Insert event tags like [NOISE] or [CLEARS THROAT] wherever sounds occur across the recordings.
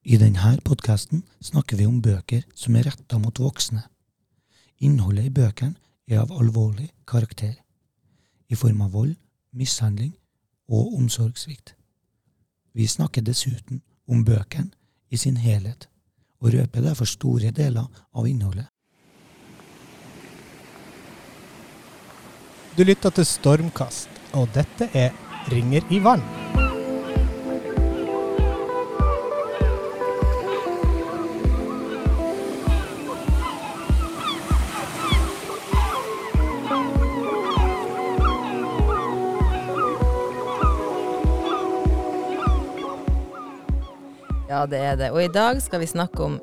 I denne podkasten snakker vi om bøker som er retta mot voksne. Innholdet i bøkene er av alvorlig karakter, i form av vold, mishandling og omsorgssvikt. Vi snakker dessuten om bøkene i sin helhet, og røper derfor store deler av innholdet. Du lytter til Stormkast, og dette er Ringer i vann. Ja, det er det. Og i dag skal vi snakke om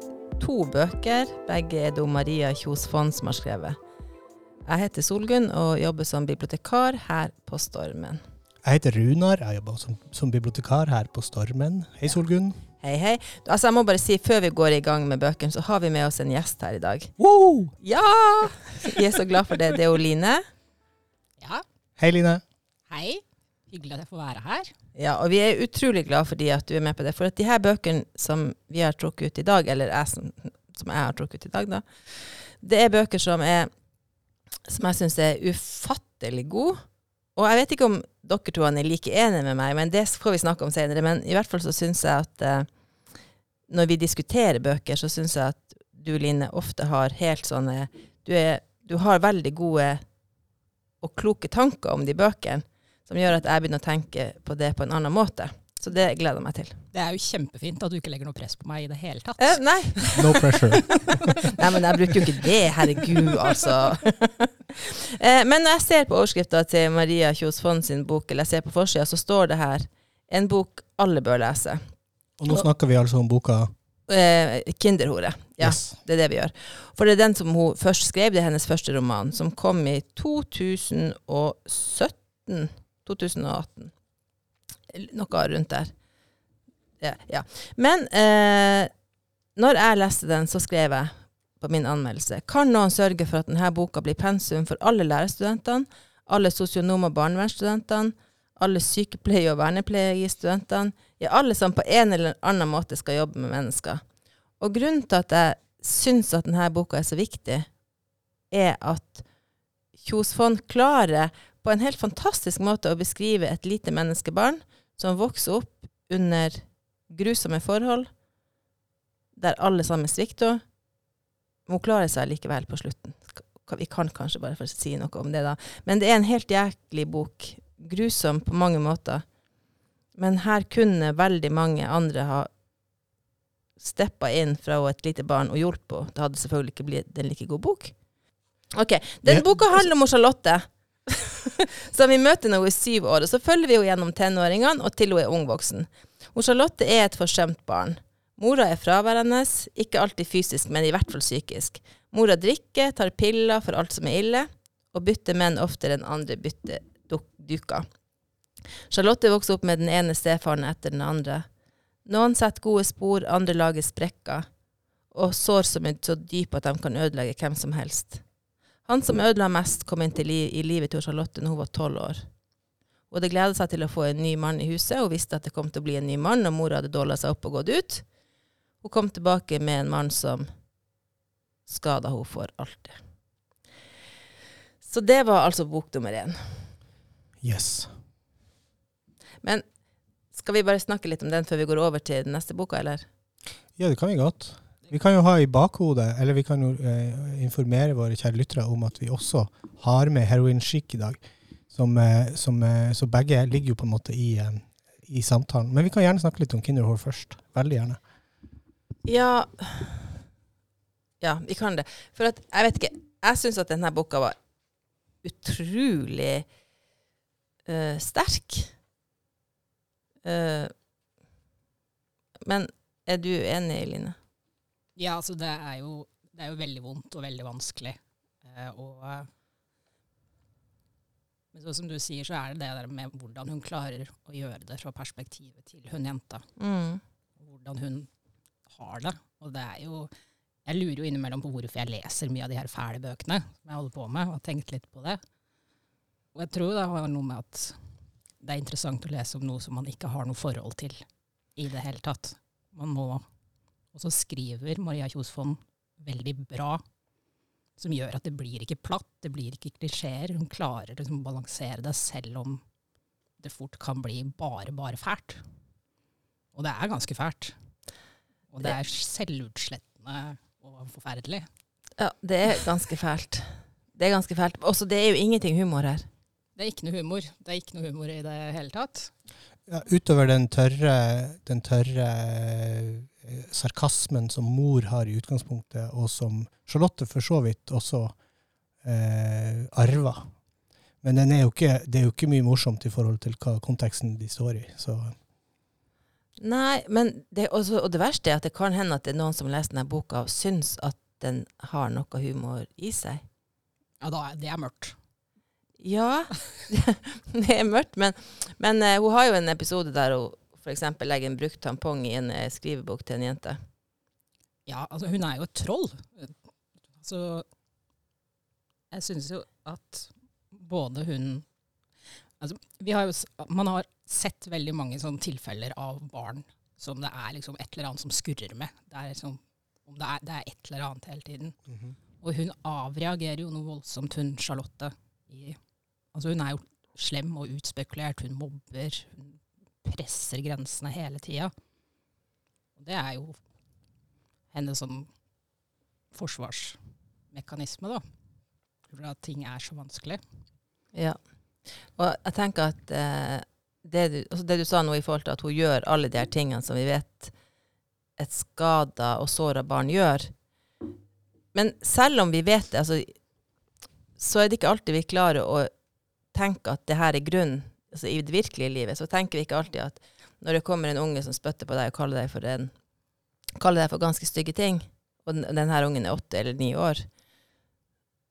to bøker. Begge er det Maria Kjos Fond som har skrevet. Jeg heter Solgunn og jobber som bibliotekar her på Stormen. Jeg heter Runar, jeg jobber som, som bibliotekar her på Stormen. Hei, Solgunn. Hei, hei. Altså, jeg må bare si, før vi går i gang med bøkene, så har vi med oss en gjest her i dag. Wow! Ja! Vi er så glad for det. Det er Line. Ja, Hei, Line. hei. Hyggelig at jeg får være her. Ja, og vi er utrolig glad for at du er med på det. For at de her bøkene som vi har trukket ut i dag, eller jeg som, som jeg har trukket ut i dag, da, det er bøker som er som jeg syns er ufattelig gode. Og jeg vet ikke om dere to er like enige med meg, men det får vi snakke om senere. Men i hvert fall så syns jeg at eh, når vi diskuterer bøker, så syns jeg at du, Line, ofte har helt sånne du, er, du har veldig gode og kloke tanker om de bøkene som gjør at jeg begynner å tenke på det på en annen måte. Så det gleder jeg meg til. Det er jo kjempefint at du ikke legger noe press på meg i det hele tatt. Eh, nei. [LAUGHS] No pressure. [LAUGHS] nei, men jeg bruker jo ikke det. Herregud, altså. [LAUGHS] eh, men når jeg ser på overskrifta til Maria Kjos Fond sin bok, eller jeg ser på forsida, så står det her en bok alle bør lese. Og nå snakker vi altså om boka Eh, Kinderhore. Ja, Yes. det er det vi gjør. For det er den som hun først skrev, det er hennes første roman, som kom i 2017 2018. Noe rundt der. Ja. ja. Men eh, når jeg leste den, så skrev jeg på min anmeldelse Kan noen sørge for at denne boka blir pensum for alle lærerstudentene, alle sosionom- og barnevernsstudentene, alle sykepleie- og vernepleierstudentene, ja, alle som på en eller annen måte skal jobbe med mennesker. Og grunnen til at jeg syns at denne boka er så viktig, er at Kjos Fond klarer på en helt fantastisk måte å beskrive et lite menneskebarn som vokser opp under grusomme forhold, der alle sammen svikter. Hun klarer seg likevel på slutten. Vi kan kanskje bare få si noe om det, da. Men det er en helt jæklig bok. Grusom på mange måter. Men her kunne veldig mange andre ha steppa inn fra et lite barn og hjulpet henne. Det hadde selvfølgelig ikke blitt en like god bok. Ok, Den boka handler om Charlotte. [LAUGHS] som vi møter hun er syv år. Og så følger vi henne gjennom tenåringene og til hun er ung voksen. Charlotte er et forsømt barn. Mora er fraværende, ikke alltid fysisk, men i hvert fall psykisk. Mora drikker, tar piller for alt som er ille, og bytter menn oftere enn andre bytter dukker. Charlotte vokser opp med den ene stefaren etter den andre. Noen setter gode spor, andre lager sprekker, og sår som er så dype at de kan ødelegge hvem som helst. Han som ødela mest, kom inn li i livet til Charlotte når hun var tolv år. Hun hadde gleda seg til å få en ny mann i huset, og visste at det kom til å bli en ny mann når mora hadde dåla seg opp og gått ut. Hun kom tilbake med en mann som skada henne for alltid. Så det var altså bok nummer én. Yes. Men skal vi bare snakke litt om den før vi går over til neste boka, eller? Ja, det kan vi godt. Vi kan jo ha i bakhodet, eller vi kan jo eh, informere våre kjære lyttere om at vi også har med heroin chic i dag. Som, eh, som, eh, så begge ligger jo på en måte i, eh, i samtalen. Men vi kan gjerne snakke litt om Kinderhår først. Veldig gjerne. Ja Ja, vi kan det. For at, jeg vet ikke Jeg syns at denne boka var utrolig uh, sterk. Uh, men er du enig, Line? Ja, altså det er jo, det er jo veldig vondt og veldig vanskelig. Eh, og, men så som du sier, så er det det der med hvordan hun klarer å gjøre det fra perspektivet til hun jenta. Mm. Hvordan hun har det. Og det er jo Jeg lurer jo innimellom på hvorfor jeg leser mye av de her fæle bøkene som jeg holder på med, og har tenkt litt på det. Og jeg tror det har noe med at det er interessant å lese om noe som man ikke har noe forhold til i det hele tatt. Man må Og så skriver Maria Kjosvold veldig bra, som gjør at det blir ikke platt, det blir ikke klisjeer. Hun klarer liksom å balansere det, selv om det fort kan bli bare, bare fælt. Og det er ganske fælt. Og det er selvutslettende og forferdelig. Ja, det er ganske fælt. Det er ganske fælt. Også det er jo ingenting humor her. Det er ikke noe humor. Det er ikke noe humor i det hele tatt. Ja, utover den tørre, den tørre sarkasmen som mor har i utgangspunktet, og som Charlotte for så vidt også eh, arva. Men den er jo ikke, det er jo ikke mye morsomt i forhold til hva konteksten de står i. Så Nei, men det, også, og det verste er at det kan hende at det er noen som leser denne boka og syns at den har noe humor i seg. Ja, da, er- det er mørkt. Ja, [LAUGHS] det er mørkt, men, men uh, hun har jo en episode der hun f.eks. legge en brukt tampong i en eh, skrivebok til en jente. Ja, altså hun er jo et troll. Så jeg syns jo at både hun Altså, vi har jo, man har sett veldig mange sånne tilfeller av barn som det er liksom et eller annet som skurrer med. Det er, liksom, det, er, det er et eller annet hele tiden. Og hun avreagerer jo noe voldsomt, hun Charlotte. I, altså hun er jo slem og utspekulert. Hun mobber. Hun presser grensene hele tida. Det er jo hennes sånn forsvarsmekanisme, da. For at ting er så vanskelig. Ja. Og jeg tenker at eh, det, du, altså det du sa nå i forhold til at hun gjør alle de her tingene som vi vet et skada og såra barn gjør Men selv om vi vet det, altså, så er det ikke alltid vi klarer å tenke at det her er grunnen. Altså, I det virkelige livet så tenker vi ikke alltid at når det kommer en unge som spytter på deg og kaller deg for, en, kaller deg for ganske stygge ting, og den, den ungen er åtte eller ni år,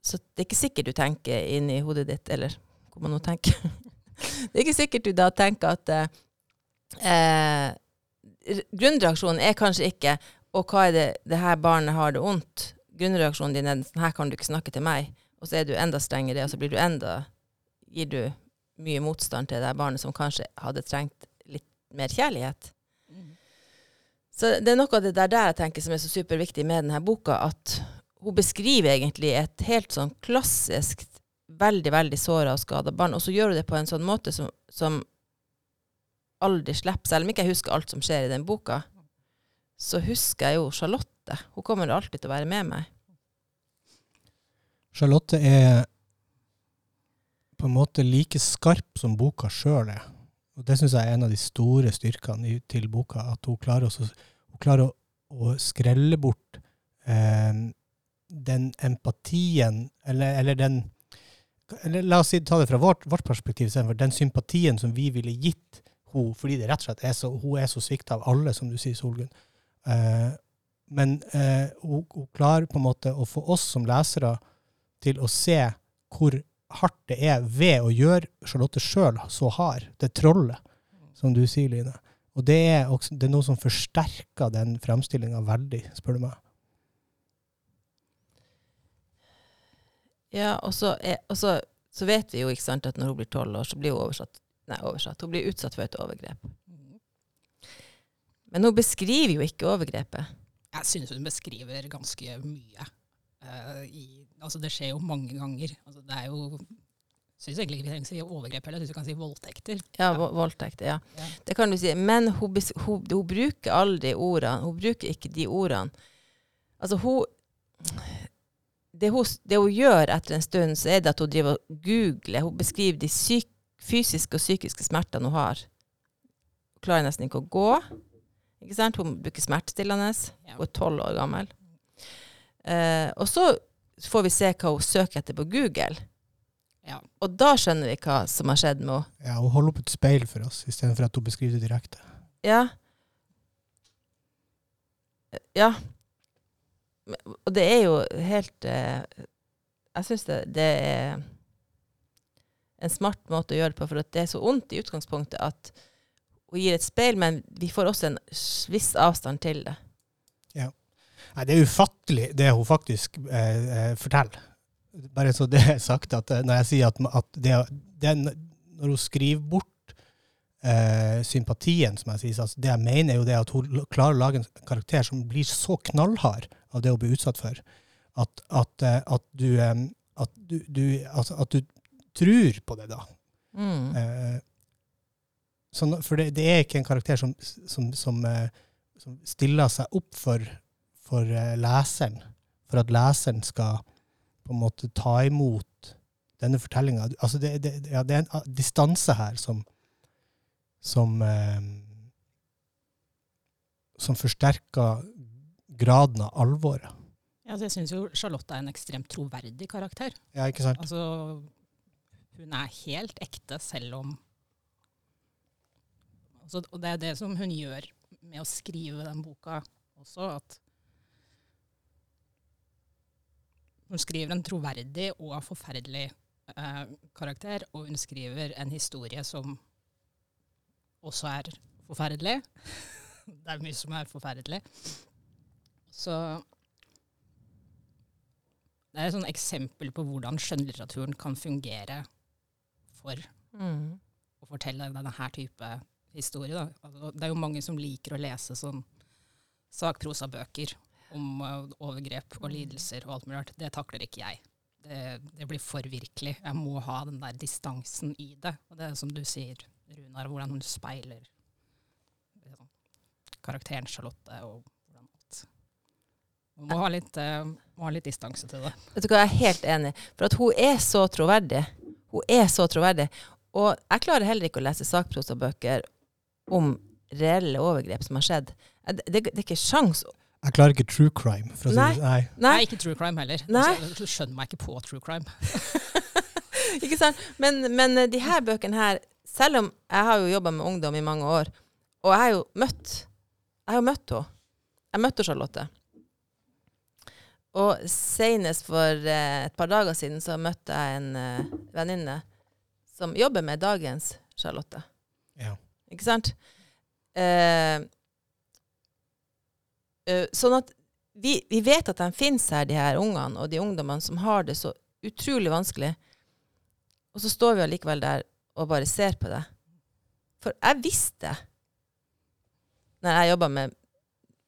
så det er ikke sikkert du tenker inni hodet ditt, eller hvor man nå tenker. [LAUGHS] det er ikke sikkert du da tenker at eh, eh, Grunnreaksjonen er kanskje ikke 'Og hva er det det her barnet har det vondt?' Grunnreaksjonen din er 'Sånn her kan du ikke snakke til meg'. Og så er du enda strengere, og så blir du enda Gir du mye motstand til det barnet som kanskje hadde trengt litt mer kjærlighet. Så det er noe av det der, der jeg tenker som er så superviktig med denne boka, at hun beskriver egentlig et helt sånn klassisk, veldig, veldig såra og skada barn, og så gjør hun det på en sånn måte som, som aldri slipper. Selv om ikke jeg husker alt som skjer i den boka, så husker jeg jo Charlotte. Hun kommer alltid til å være med meg. Charlotte er på en måte like skarp som boka sjøl er. Og det syns jeg er en av de store styrkene til boka. At hun klarer, også, hun klarer å, å skrelle bort eh, den empatien, eller, eller den eller La oss si, ta det fra vårt, vårt perspektiv, istedenfor den sympatien som vi ville gitt henne, fordi det rett og slett er så, hun er så svikta av alle, som du sier, Solgunn. Eh, men eh, hun, hun klarer på en måte å få oss som lesere til å se hvor hardt det er ved å gjøre Charlotte sjøl så hard. Det trollet, som du sier, Line. Og det er, også, det er noe som forsterker den framstillinga veldig, spør du meg. Ja, og så, er, og så, så vet vi jo ikke sant, at når hun blir tolv år, så blir hun oversatt, nei, oversatt. Hun blir utsatt for et overgrep. Men hun beskriver jo ikke overgrepet. Jeg synes hun beskriver ganske mye. uh, i, altså det skjer jo mange ganger. Altså det er jo syns egentlig ikke vi trenger å si overgrep heller, jeg syns vi kan si voldtekter. Ja, vo- voldtekt. Ja. Ja. Det kan du si. Men hun, hun, hun bruker aldri ordene. Hun bruker ikke de ordene. Altså, hun det hun, det hun gjør etter en stund, så er det at hun driver og googler. Hun beskriver de syk, fysiske og psykiske smertene hun har. Hun klarer nesten ikke å gå. Ikke sant? Hun bruker smertestillende. Hun er tolv år gammel. Eh, og så får vi se hva hun søker etter på Google. Ja. Og da skjønner vi hva som har skjedd med henne. Ja, hun holder opp et speil for oss, istedenfor at hun beskriver det direkte. Ja. Ja. Og det er jo helt eh, Jeg syns det, det er en smart måte å gjøre det på, for at det er så vondt i utgangspunktet at hun gir et speil, men vi får også en viss avstand til det. Nei, det er ufattelig det hun faktisk eh, eh, forteller. Bare så det er sagt, at eh, når jeg sier at, at det, er når hun skriver bort eh, sympatien, som jeg sier. Altså, det jeg mener, er jo det at hun klarer å lage en karakter som blir så knallhard av det hun blir utsatt for, at, at, eh, at du du, du, altså, at du tror på det, da. Mm. Eh, sånn, for det, det er ikke en karakter som, som, som, som stiller seg opp for, for eh, leseren, for at leseren skal på en måte ta imot denne fortellinga. Altså det, det, ja, det er en ah, distanse her som som eh, som forsterker graden av alvoret. Ja, altså jeg syns jo Charlotte er en ekstremt troverdig karakter. Ja, ikke sant? Altså, hun er helt ekte, selv om altså, Og det er det som hun gjør med å skrive den boka også, at hun skriver en troverdig og forferdelig eh, karakter, og hun skriver en historie som også er forferdelig. [LAUGHS] det er mye som er forferdelig. Så det er et eksempel på hvordan skjønnlitteraturen kan fungere for Mm. å fortelle denne her type historie. Da. Altså, det er jo mange som liker å lese sånn sakprosabøker om uh, overgrep og lidelser og alt mulig rart. Det takler ikke jeg. Det, det blir for virkelig. Jeg må ha den der distansen i det. Og det er som du sier, Runar, hvordan hun speiler liksom, karakteren Charlotte og hvordan alt Man må ha litt, uh, må ha litt distanse til det. Vet du hva, jeg er helt enig. For at hun er så troverdig. Hun er så troverdig. Og jeg klarer heller ikke å lese sakprosabøker om reelle overgrep som har skjedd. Det, det, det er ikke sjans. Jeg klarer ikke true crime. For å si Nei. det. Nei. Nei, ikke true crime heller. Nei. Så skjønner meg ikke på true crime. [LAUGHS] ikke sant? Men, men eh, de her bøkene her, selv om jeg har jo jobba med ungdom i mange år, og jeg har jo møtt Jeg har jo møtt henne. Jeg møtte Charlotte. Og senest for eh, et par dager siden så møtte jeg en eh, venninne som jobber med dagens Charlotte. Ja. Ikke sant? Eh, sånn at vi, vi vet at de finnes her, de her ungene og de ungdommene som har det så utrolig vanskelig. Og så står vi allikevel der og bare ser på det. For jeg visste, når jeg jobba med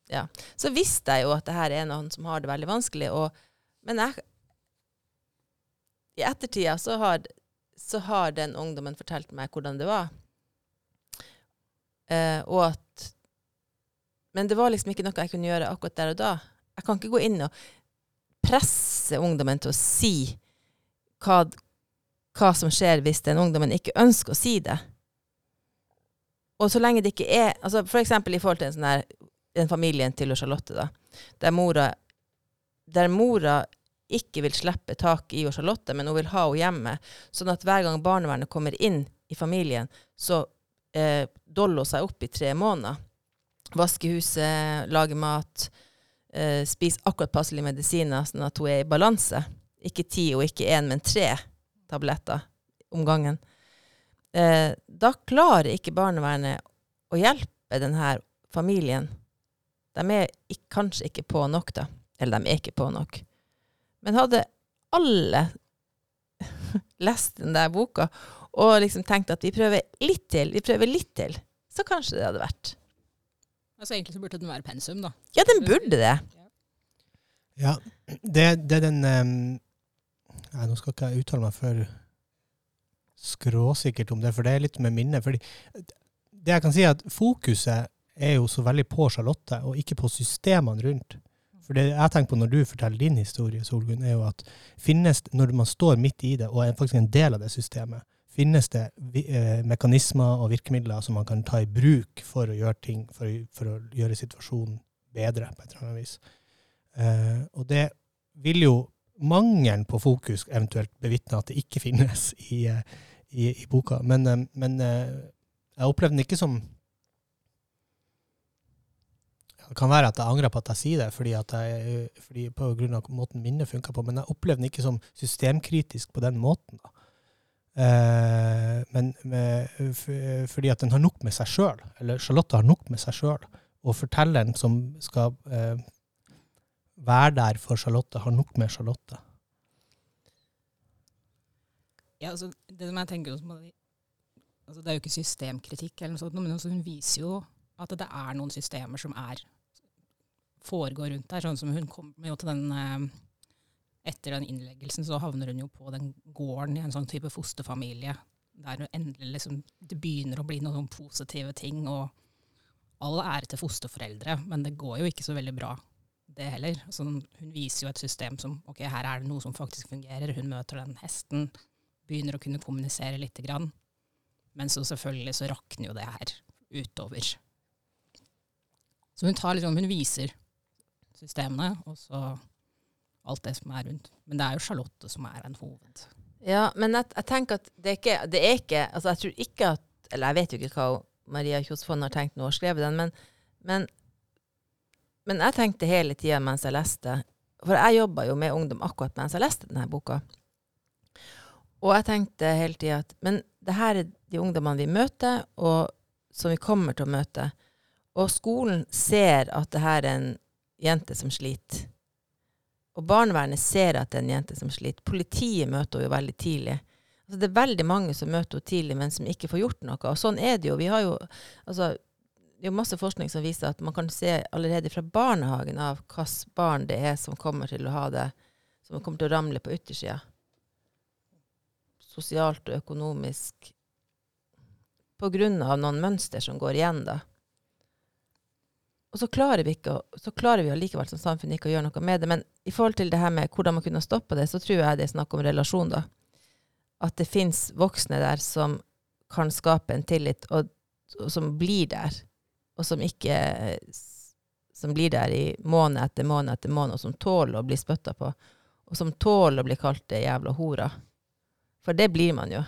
Ja, så visste jeg jo at det her er noen som har det veldig vanskelig. Og, men jeg I ettertida så har, så har den ungdommen fortalt meg hvordan det var. Eh, og at Men det var liksom ikke noe jeg kunne gjøre akkurat der og da. Jeg kan ikke gå inn og presse ungdommen til å si hva, hva som skjer hvis den ungdommen ikke ønsker å si det. Og så lenge det ikke er altså For eksempel i forhold til en sånn her, den familien til Charlotte, da, der mora, der mora ikke vil slippe tak i Charlotte, men hun vil ha henne hjemme. Sånn at hver gang barnevernet kommer inn i familien, så eh, doller hun seg opp i tre måneder. Vasker huset, lage mat, eh, spise akkurat passelig medisiner, sånn at hun er i balanse. Ikke ti og ikke én, men tre tabletter om gangen. Eh, da klarer ikke barnevernet å hjelpe denne familien. De er ikke, kanskje ikke på nok, da. Eller de er ikke på nok. Men hadde alle [LAUGHS] lest den der boka og liksom tenkt at vi prøver litt til, vi prøver litt til, så kanskje det hadde vært Altså Egentlig så burde den være pensum, da. Ja, den burde det. Ja, det, det er den um, Nei, nå skal ikke jeg uttale meg for skråsikkert om det, for det er litt med minnet. Fordi det jeg kan si, er at fokuset er jo så veldig på Charlotte, og ikke på systemene rundt. For det jeg tenker på når du forteller din historie, Solgunn, er jo at finnes, når man står midt i det, og er faktisk en del av det systemet, finnes det eh, mekanismer og virkemidler som man kan ta i bruk for å gjøre ting, for, for å gjøre situasjonen bedre på et eller annet vis. Eh, og det vil jo mangelen på fokus eventuelt bevitne at det ikke finnes [LAUGHS] i, eh, i, i boka. Men, men jeg opplevde den ikke som Det kan være at jeg angrer på at jeg sier det, fordi jeg, fordi på grunn av måten minnet funka på, men jeg opplevde den ikke som systemkritisk på den måten. da. Eh, men med, f- fordi at den har nok med seg sjøl, eller Charlotte har nok med seg sjøl, og fortelleren som skal eh, være der for Charlotte, har nok med Charlotte. Ja, altså, det som jeg tenker altså Det er jo ikke systemkritikk, eller noe sånt, men altså hun viser jo at det er noen systemer som er foregår rundt der. Sånn som hun kommer jo til den eh, Etter den innleggelsen så havner hun jo på den gården i en sånn type fosterfamilie. Der hun endelig liksom, det begynner å bli noen sånn positive ting. og All ære til fosterforeldre, men det går jo ikke så veldig bra, det heller. Altså, hun viser jo et system som ok, her er det noe som faktisk fungerer. Hun møter den hesten, begynner å kunne kommunisere lite grann. Men så selvfølgelig så rakner jo det her utover. Så hun, liksom, hun viser systemene, og så alt det som er rundt. Men det er jo Charlotte som er en hoved. Ja, men jeg, jeg tenker at det er ikke, det er ikke altså Jeg tror ikke at Eller jeg vet jo ikke hva Maria Kjos Fonn har tenkt når hun har skrevet den, men, men, men jeg tenkte hele tida mens jeg leste For jeg jobba jo med ungdom akkurat mens jeg leste denne boka. Og jeg tenkte hele tida at Men det her er de ungdommene vi møter, og som vi kommer til å møte. Og skolen ser at det her er en jente som sliter. Og barnevernet ser at det er en jente som sliter. Politiet møter henne jo veldig tidlig. Altså, det er veldig mange som møter henne tidlig, men som ikke får gjort noe. Og sånn er det jo. Vi har jo altså, det er jo masse forskning som viser at man kan se allerede fra barnehagen av hvilke barn det er som kommer til å ha det, som kommer til å ramle på yttersida. Sosialt og økonomisk. På grunn av noen mønster som går igjen, da. Og så klarer vi ikke, så klarer vi allikevel som samfunn ikke å gjøre noe med det. Men i forhold til det her med hvordan man kunne stoppe det, så tror jeg det er snakk om relasjon, da. At det fins voksne der som kan skape en tillit, og, og, som blir der. Og som ikke Som blir der i måned etter måned etter måned, og som tåler å bli spytta på. Og som tåler å bli kalt det jævla hora. For det blir man jo.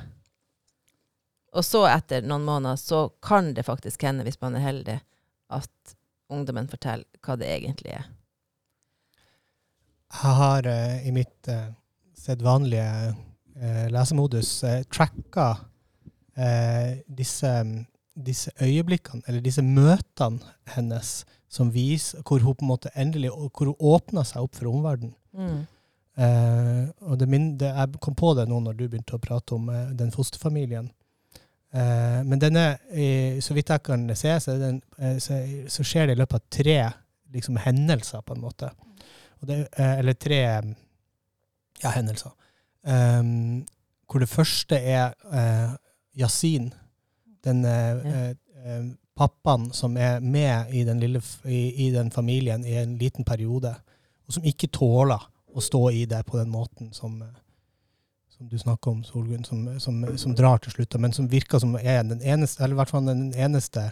Og så, etter noen måneder, så kan det faktisk hende, hvis man er heldig, at ungdommen forteller hva det egentlig er. Jeg har uh, i mitt uh, sedvanlige uh, lesemodus uh, tracka disse, disse, øyeblikkene, eller disse møtene hennes, som viser hvor hun på en måte endelig hvor hun åpna seg opp for omverdenen. Mm. og det, det, jeg kom på det nå når du begynte å prate om den fosterfamilien. Uh, men denne, så vidt jeg kan se, så, den, uh, så, så, skjer det i løpet av tre liksom, hendelser, på en måte. Det, uh, eller tre ja, hendelser. Um, hvor det første er Yasin, den ja. pappaen som er med i den, lille, i, i den familien i en liten periode, og som ikke tåler å stå i det på den måten som som du snakker om, Solgunn, som, som, som, drar til slutt, men som virker som er den eneste, eller i hvert fall den eneste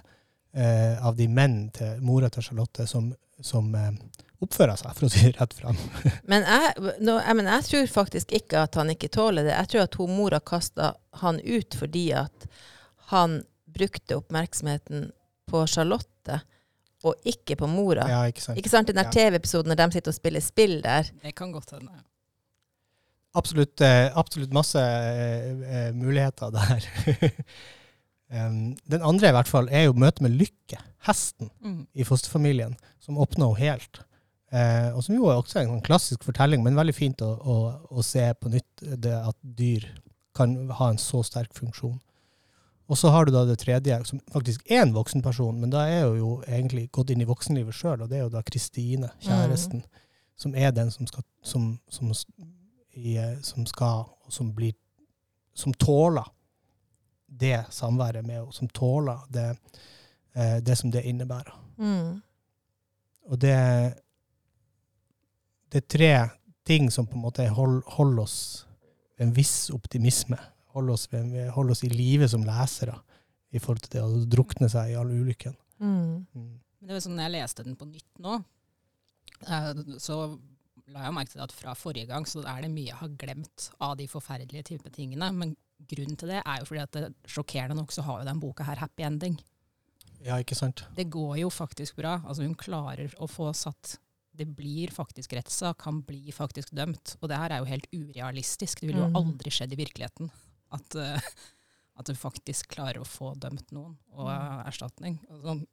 eh, av de menn til mora til Charlotte som, som eh, oppfører seg, for å si det rett fram. [LAUGHS] men, jeg, no, jeg, men, jeg, tror faktisk ikke at han ikke tåler det. Jeg tror at hun mora kasta han ut fordi at han brukte oppmerksomheten på Charlotte og ikke på mora. Ja, ikke sant. Ikke sant? Den der ja. TV-episoden når de sitter og spiller spill der. Det kan godt hende absolutt, eh, absolutt masse uh, muligheter der. [LAUGHS] den andre i hvert fall er jo møtet med Lykke, hesten mm. i fosterfamilien, som åpner henne helt. Eh, og som jo er også en sånn klassisk fortelling, men veldig fint å, å, å se på nytt det at dyr kan ha en så sterk funksjon. Og så har du da det tredje, som faktisk er en voksen person, men da er hun jo egentlig gått inn i voksenlivet sjøl, og det er jo da Kristine, kjæresten, mm. som er den som, skal, som, som i, eh, som skal, og som blir Som tåler det samværet med henne. Som tåler det, eh, det som det innebærer. Mm. Og det Det er tre ting som på en måte holder hold oss ved en viss optimisme. Holder oss, hold oss i live som lesere i forhold til det å drukne seg i all ulykken. Mm. Mm. Det var sånn, når jeg leste den på nytt nå, eh, så la jeg merke til at fra forrige gang så er det mye jeg har glemt av de forferdelige type tingene. Men grunnen til det er jo fordi at det, sjokkerende nok så har jo den boka her happy ending. Ja, ikke sant? Det går jo faktisk bra. Altså Hun klarer å få satt Det blir faktisk rettssak, han blir faktisk dømt. Og det her er jo helt urealistisk. Det ville jo mm. aldri skjedd i virkeligheten. At, uh, at du faktisk klarer å få dømt noen og uh, erstatning. sånn.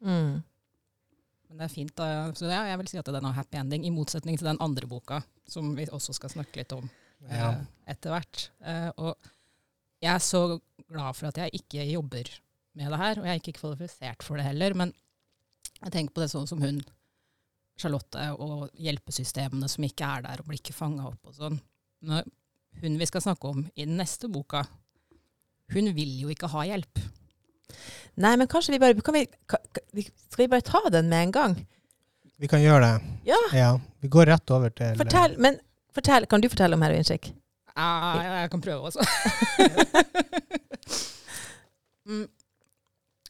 mm. Men det er fint. Da. Så ja, jeg vil si at den har happy ending, i motsetning til den andre boka, som vi også skal snakke litt om ja. eh, etter hvert. Eh, og jeg så glad for at jeg ikke jobber med det her, og jeg er ikke kvalifisert for det heller. Men jeg tenker på det sånn som hun, Charlotte, og hjelpesystemene som ikke er der og blir ikke fanga opp og sånn. Når hun vi skal snakke om i den neste boka, hun vil jo ikke ha hjelp. Nei, men kanskje vi bare kan vi, ka- ka- Skal vi bare ta den med en gang? Vi kan gjøre det. Ja, Ja. Vi går rett over til fortell. Men fortell, kan du fortelle om heroinskikk? Ja, jeg kan prøve også. [LAUGHS] mm.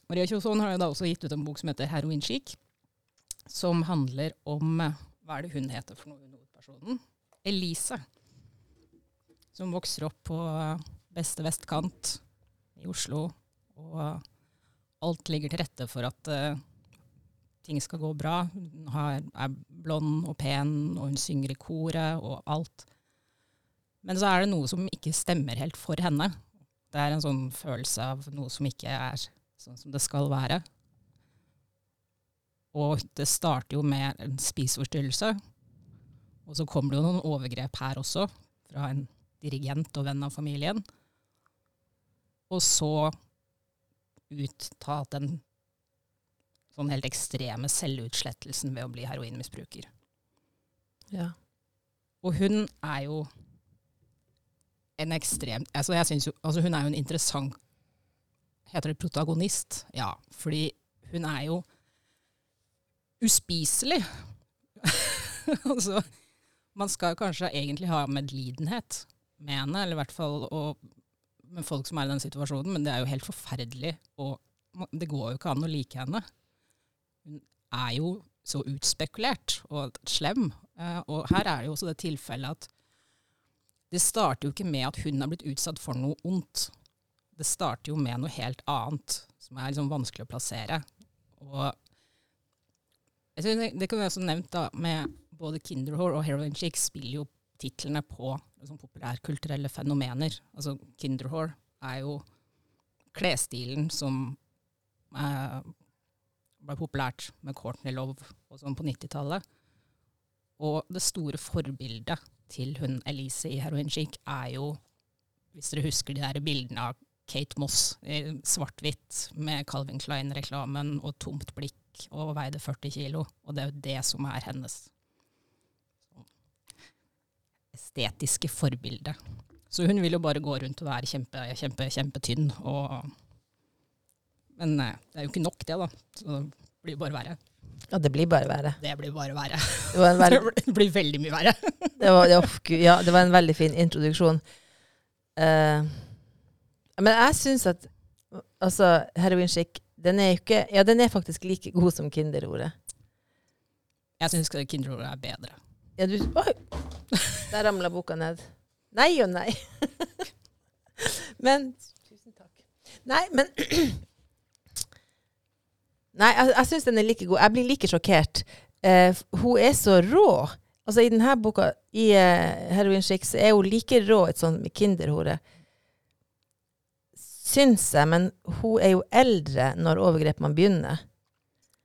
Maria Kjosson har jo da også gitt ut en bok som heter 'Heroinchic', som handler om eh, Hva er det hun heter for noe, hun hovedpersonen? Elise. Som vokser opp på eh, beste vestkant i Oslo. Og eh, alt ligger til rette for at uh, ting skal gå bra. Hun er blond og pen, og hun synger i koret og alt. Men så er det noe som ikke stemmer helt for henne. Det er en sånn følelse av noe som ikke er sånn som det skal være. Og det starter jo med en spiseforstyrrelse. Og så kommer det jo noen overgrep her også, fra en dirigent og venn av familien. Og så utta den sånn helt ekstreme selvutslettelsen ved å bli heroinmisbruker. Ja. Og hun er jo en ekstrem altså jeg synes jo, altså Hun er jo en interessant Heter det protagonist? Ja. Fordi hun er jo uspiselig. [LAUGHS] altså, man skal kanskje egentlig ha medlidenhet med henne, eller i hvert fall og, med folk som er i den situasjonen, men det er jo helt forferdelig. Og det går jo ikke an å like henne. Hun er jo så utspekulert og slem. Eh, og her er det jo også det tilfellet at det starter jo ikke med at hun har blitt utsatt for noe ondt. Det starter jo med noe helt annet, som er liksom vanskelig å plassere. Og det, det kan vi også nevnt da, med både Kinderhore og Heroin Chick spiller jo titlene på liksom, populærkulturelle fenomener. Altså Kinderhore er jo klesstilen som eh, ble populært med Courtney Love og sånn på 90-tallet. Og det store forbildet til hun Elise i Heroin Chic er jo, hvis dere husker de der bildene av Kate Moss i svart-hvitt med Calvin Klein-reklamen og tomt blikk og veide 40 kilo. Og det er jo det som er hennes estetiske forbilde. Så hun vil jo bare gå rundt og være kjempe, kjempe, kjempetynn. Og, men eh, det er jo ikke nok, det, da. Så det blir bare verre. ja, det blir bare verre. Det blir bare verre. Det var en [LAUGHS] Det blir- veldig mye verre. [LAUGHS] det var, Gud, ja, det var en veldig fin introduksjon. Uh, men jeg syns at altså, heroinskikk den er jo ikke Ja, den er faktisk like god som Kinderordet. Jeg syns Kinderordet er bedre. Ja, du Oi! Der ramla boka ned. Nei og nei. [LAUGHS] men Tusen takk. Nei, men [CLEARS THROAT] Nei, jeg, jeg syns den er like god. Jeg blir like sjokkert. Uh, hun er så rå. Altså I denne boka, i uh, Heroin Chic, så er hun like rå et sånt med kinderhore. Syns jeg, men hun er jo eldre når overgrepene begynner.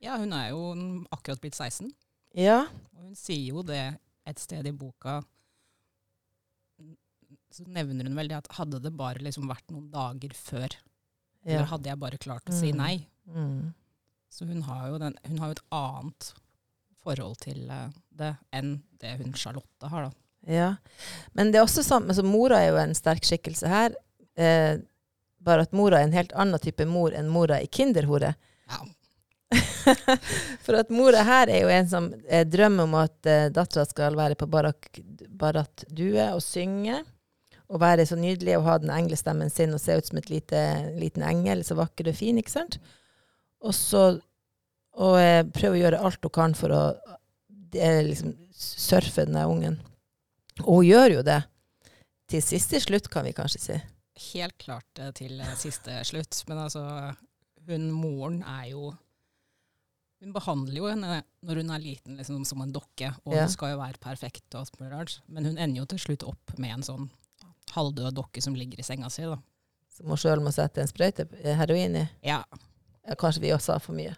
Ja, hun er jo akkurat blitt 16. Ja. Og hun sier jo det et sted i boka. Så nevner hun vel det at hadde det bare liksom vært noen dager før, ja. eller hadde jeg bare klart å si Mm. nei. Mm. Så hun har jo, den, hun har jo et annet forhold til eh, det enn det hun Charlotte har, da. Ja. Men det er også sånn, altså mora er jo en sterk skikkelse her. Eh, bare at mora er en helt annen type mor enn mora i Kinderhore. Ja. [LAUGHS] For at mora her er jo en som eh, drømmer om at eh, dattera skal være på Barak, Barat Due og synge. Og være så nydelig og ha den englestemmen sin og se ut som et lite, liten engel, så vakker og fin, ikke sant? Og så og eh, prøve å gjøre alt hun kan for å eh, liksom, surfe den der ungen. Og hun gjør jo det. Til siste slutt, kan vi kanskje si. Helt klart eh, til siste slutt. Men altså, hun moren er jo Hun behandler jo henne når hun er liten liksom, som en dokke, og Ja. hun skal jo være perfekt, og alt men hun ender jo til slutt opp med en sånn halvdød dokke som ligger i senga si. da. Som hun sjøl må sette en sprøyte eh, heroin i. Ja, Ja, kanskje vi også har for mye.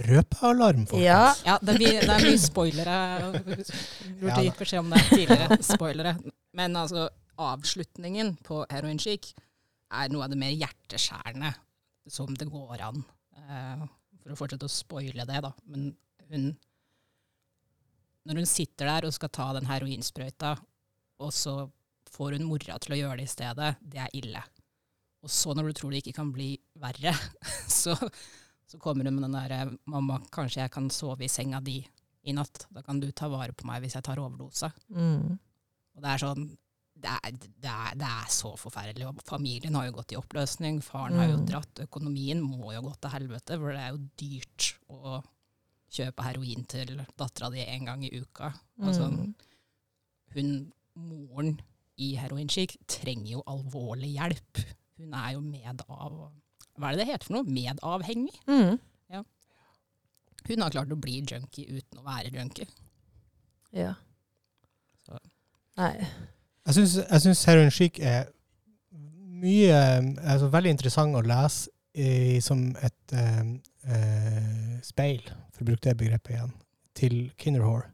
Røpealarm, folkens. Ja. ja det, er mye, det er mye spoilere. Burde gitt beskjed om det tidligere. Spoilere. Men altså, avslutningen på Heroin Chic er noe av det mer hjerteskjærende som det går an. Eh, for å fortsette å spoile det, da. Men hun Når hun sitter der og skal ta den heroinsprøyta, og så får hun mora til å gjøre det i stedet, det er ille. Og så, når du tror det ikke kan bli verre, [LAUGHS] så, så kommer hun med den derre 'Mamma, kanskje jeg kan sove i senga di i natt? Da kan du ta vare på meg hvis jeg tar overdose.' Mm. Og det er sånn det er, det, er, det er så forferdelig. Og familien har jo gått i oppløsning. Faren har jo Mm. dratt. Økonomien må jo gå til helvete, for det er jo dyrt å kjøpe heroin til dattera di en gang i uka. Altså, Mm. hun, moren i heroinskikk trenger jo alvorlig hjelp. Hun er jo med av Hva er det det heter for noe? Medavhengig. Mm. Hun har klart å bli junkie uten å være junkie. Ja. Så. Nei. Jeg syns, Heroin Chic er mye altså Veldig interessant å lese i, som et eh, eh, speil, for å bruke det begrepet igjen, til Kinderhore.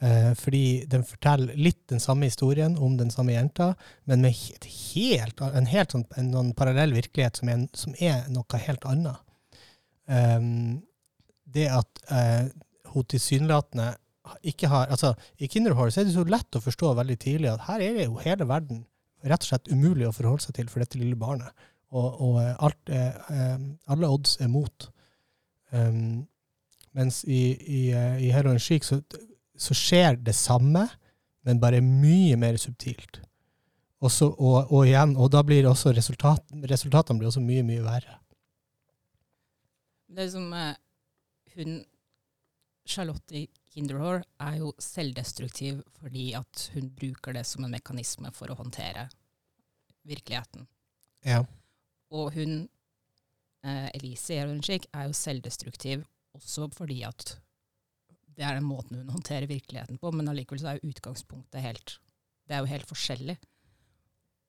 Eh, fordi den forteller litt den samme historien om den samme jenta, men med helt, en helt sånn, en, en parallell virkelighet som er, som er noe helt annet. Um, det at eh, hun tilsynelatende ikke har altså I Kinderhorse er det så lett å forstå veldig tidlig at her er det jo hele verden rett og slett umulig å forholde seg til for dette lille barnet. Og, og eh, alt er, eh, alle odds er mot. Um, mens i, i, eh, i Heroin Chic så, så skjer det samme, men bare mye mer subtilt. Også, og, og igjen, og da blir også resultat, resultatene blir også mye, mye verre. Det er som eh, hun Charlotte i Kinderhore er jo selvdestruktiv fordi at hun bruker det som en mekanisme for å håndtere virkeligheten. Ja. Og hun, eh, Elise i Heroinchick, er jo selvdestruktiv også fordi at det er den måten hun håndterer virkeligheten på, men allikevel så er jo utgangspunktet helt Det er jo helt forskjellig.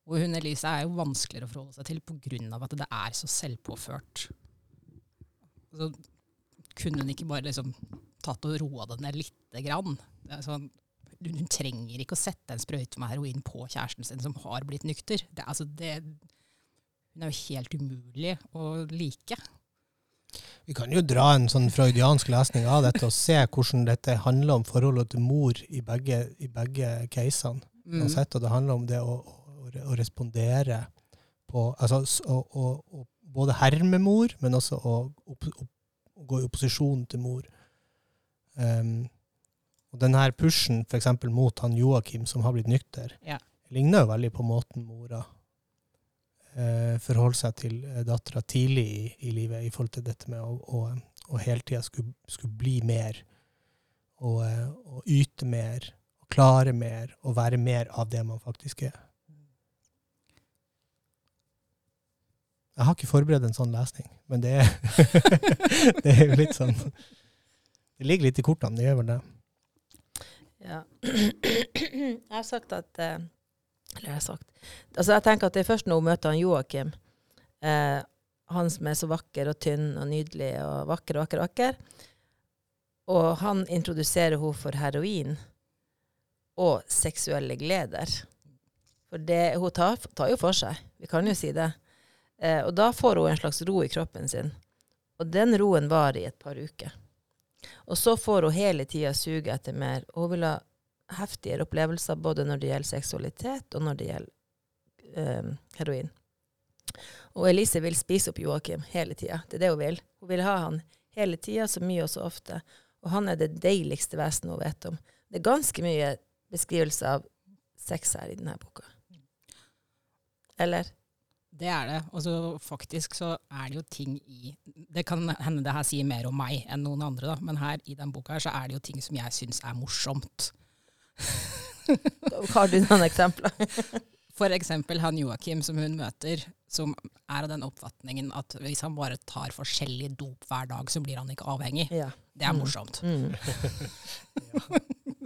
Og hun Elise er jo vanskeligere å forholde seg til av at det er så selvpåført. Så kunne hun ikke bare liksom tatt og roa det ned lite grann? Sånn, hun trenger ikke å sette en sprøyte med heroin på kjæresten sin som har blitt nykter. Det, altså det, hun er jo helt umulig å like. Vi kan jo dra en sånn freudiansk lesning av dette og se hvordan dette handler om forholdet til mor i begge, i begge casene. Mm. Sett, og det handler om det å, å, å respondere på altså, å, å, å både herme mor, men også å, opp, opp, å gå i opposisjon til mor. Um, og denne pushen for eksempel mot han Joakim som har blitt nykter, Ja. ligner jo veldig på måten mora eh, forholder seg til eh, dattera tidlig i, i livet, i forhold til dette med å, å, å hele tida skulle, skulle bli mer, og, eh, og yte mer, og klare mer, og være mer av det man faktisk er. Jeg har ikke forberedt en sånn lesning, men det er, [LAUGHS] det er jo litt sånn Det ligger litt i kortene, det gjør vel det. Ja. [CLEARS THROAT] Jeg har sagt at eh, Eller jeg har sagt Altså, jeg tenker at det er først når hun møter han Joakim, eh, han som er så vakker og tynn og nydelig og vakker, vakker, vakker, og han introduserer henne for heroin og seksuelle gleder. For det, hun tar, tar jo for seg, vi kan jo si det. Eh, og da får hun en slags ro i kroppen sin. Og den roen varer i et par uker. Og så får hun hele tida suge etter mer. Og hun vil ha heftigere opplevelser både når det gjelder seksualitet, og når det gjelder eh, heroin. Og Elise vil spise opp Joakim hele tida. Det er det hun vil. Hun vil ha han hele tida, så mye og så ofte. Og han er det deiligste vesenet hun vet om. Det er ganske mye beskrivelse av sex her i denne boka. Eller? Det er det. Og så faktisk så er det jo ting i Det kan hende det her sier mer om meg enn noen andre, da, men her i den boka her så er det jo ting som jeg syns er morsomt. [LAUGHS] Har du noen eksempler? [LAUGHS] For eksempel han Joakim som hun møter, som er av den oppfatningen at hvis han bare tar forskjellig dop hver dag, så blir han ikke avhengig. Ja. Det er Mm. morsomt. Mm. [LAUGHS]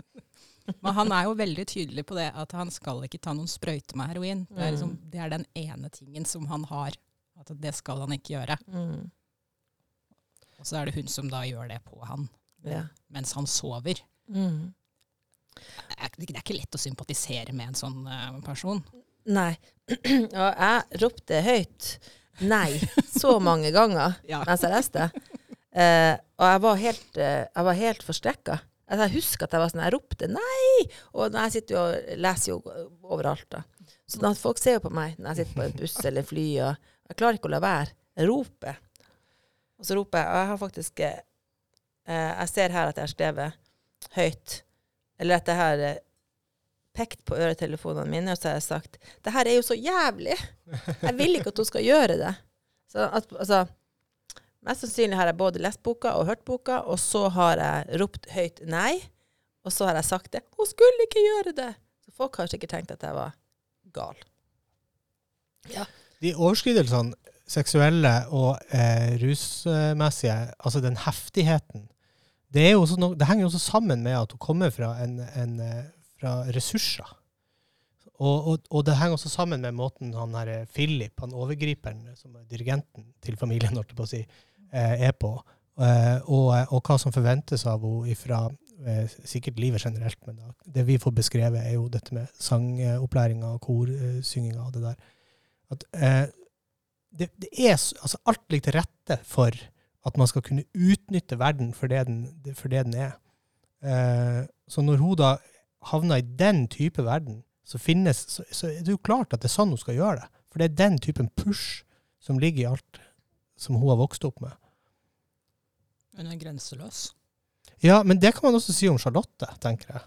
Men han er jo veldig tydelig på det at han skal ikke ta noen sprøyte med heroin. Det er, liksom, det er den ene tingen som han har. At det skal han ikke gjøre. Mm. Og så er det hun som da gjør det på han Ja. mens han sover. Mm. Det er, ikke lett å sympatisere med en sånn eh, person. Nei. [CLEARS THROAT] Og jeg ropte høyt nei så mange ganger [LAUGHS] Ja. mens jeg leste. Uh, og jeg var helt, uh, jeg var helt forskrekka. Altså, jeg husker at jeg var sånn, jeg ropte nei! Og jeg sitter jo og leser jo overalt, da. Så da, folk ser jo på meg når jeg sitter på en buss eller fly, og jeg klarer ikke å la være. Jeg roper. Og så roper jeg, og jeg har faktisk eh, eh, Jeg ser her at jeg har skrevet høyt, eller at jeg har eh, pekt på øretelefonene mine, og så har jeg sagt det her er jo så jævlig! Jeg vil ikke at hun skal gjøre det. Så at, altså, mest sannsynlig har jeg både lest boka og hørt boka, og så har jeg ropt høyt nei, og så har jeg sagt det. Hun skulle ikke gjøre det! Så folk har sikkert tenkt at jeg var gal. De overskridelsene, seksuelle og eh, rusmessige, altså den heftigheten, det, no, det henger jo også sammen med at hun kommer fra, en, en, eh, fra ressurser. Og, og, og det henger også sammen med måten han her Philip, han overgriperen, som er dirigenten til familien, holdt jeg på å si, er på. Eh, og, og hva som forventes av henne fra eh, sikkert livet generelt. Men da, det vi får beskrevet, er jo dette med sangopplæringa og korsynginga og det der. At, eh, det, det er, altså alt ligger til rette for at man skal kunne utnytte verden for det den, for det den er. Eh, så når hun da havner i den type verden, så, finnes, så, så er det jo klart at det er sånn hun skal gjøre det. For det er den typen push som ligger i alt som hun har vokst opp med. Hun er grenseløs. Ja, men det kan man også si om Charlotte, tenker jeg.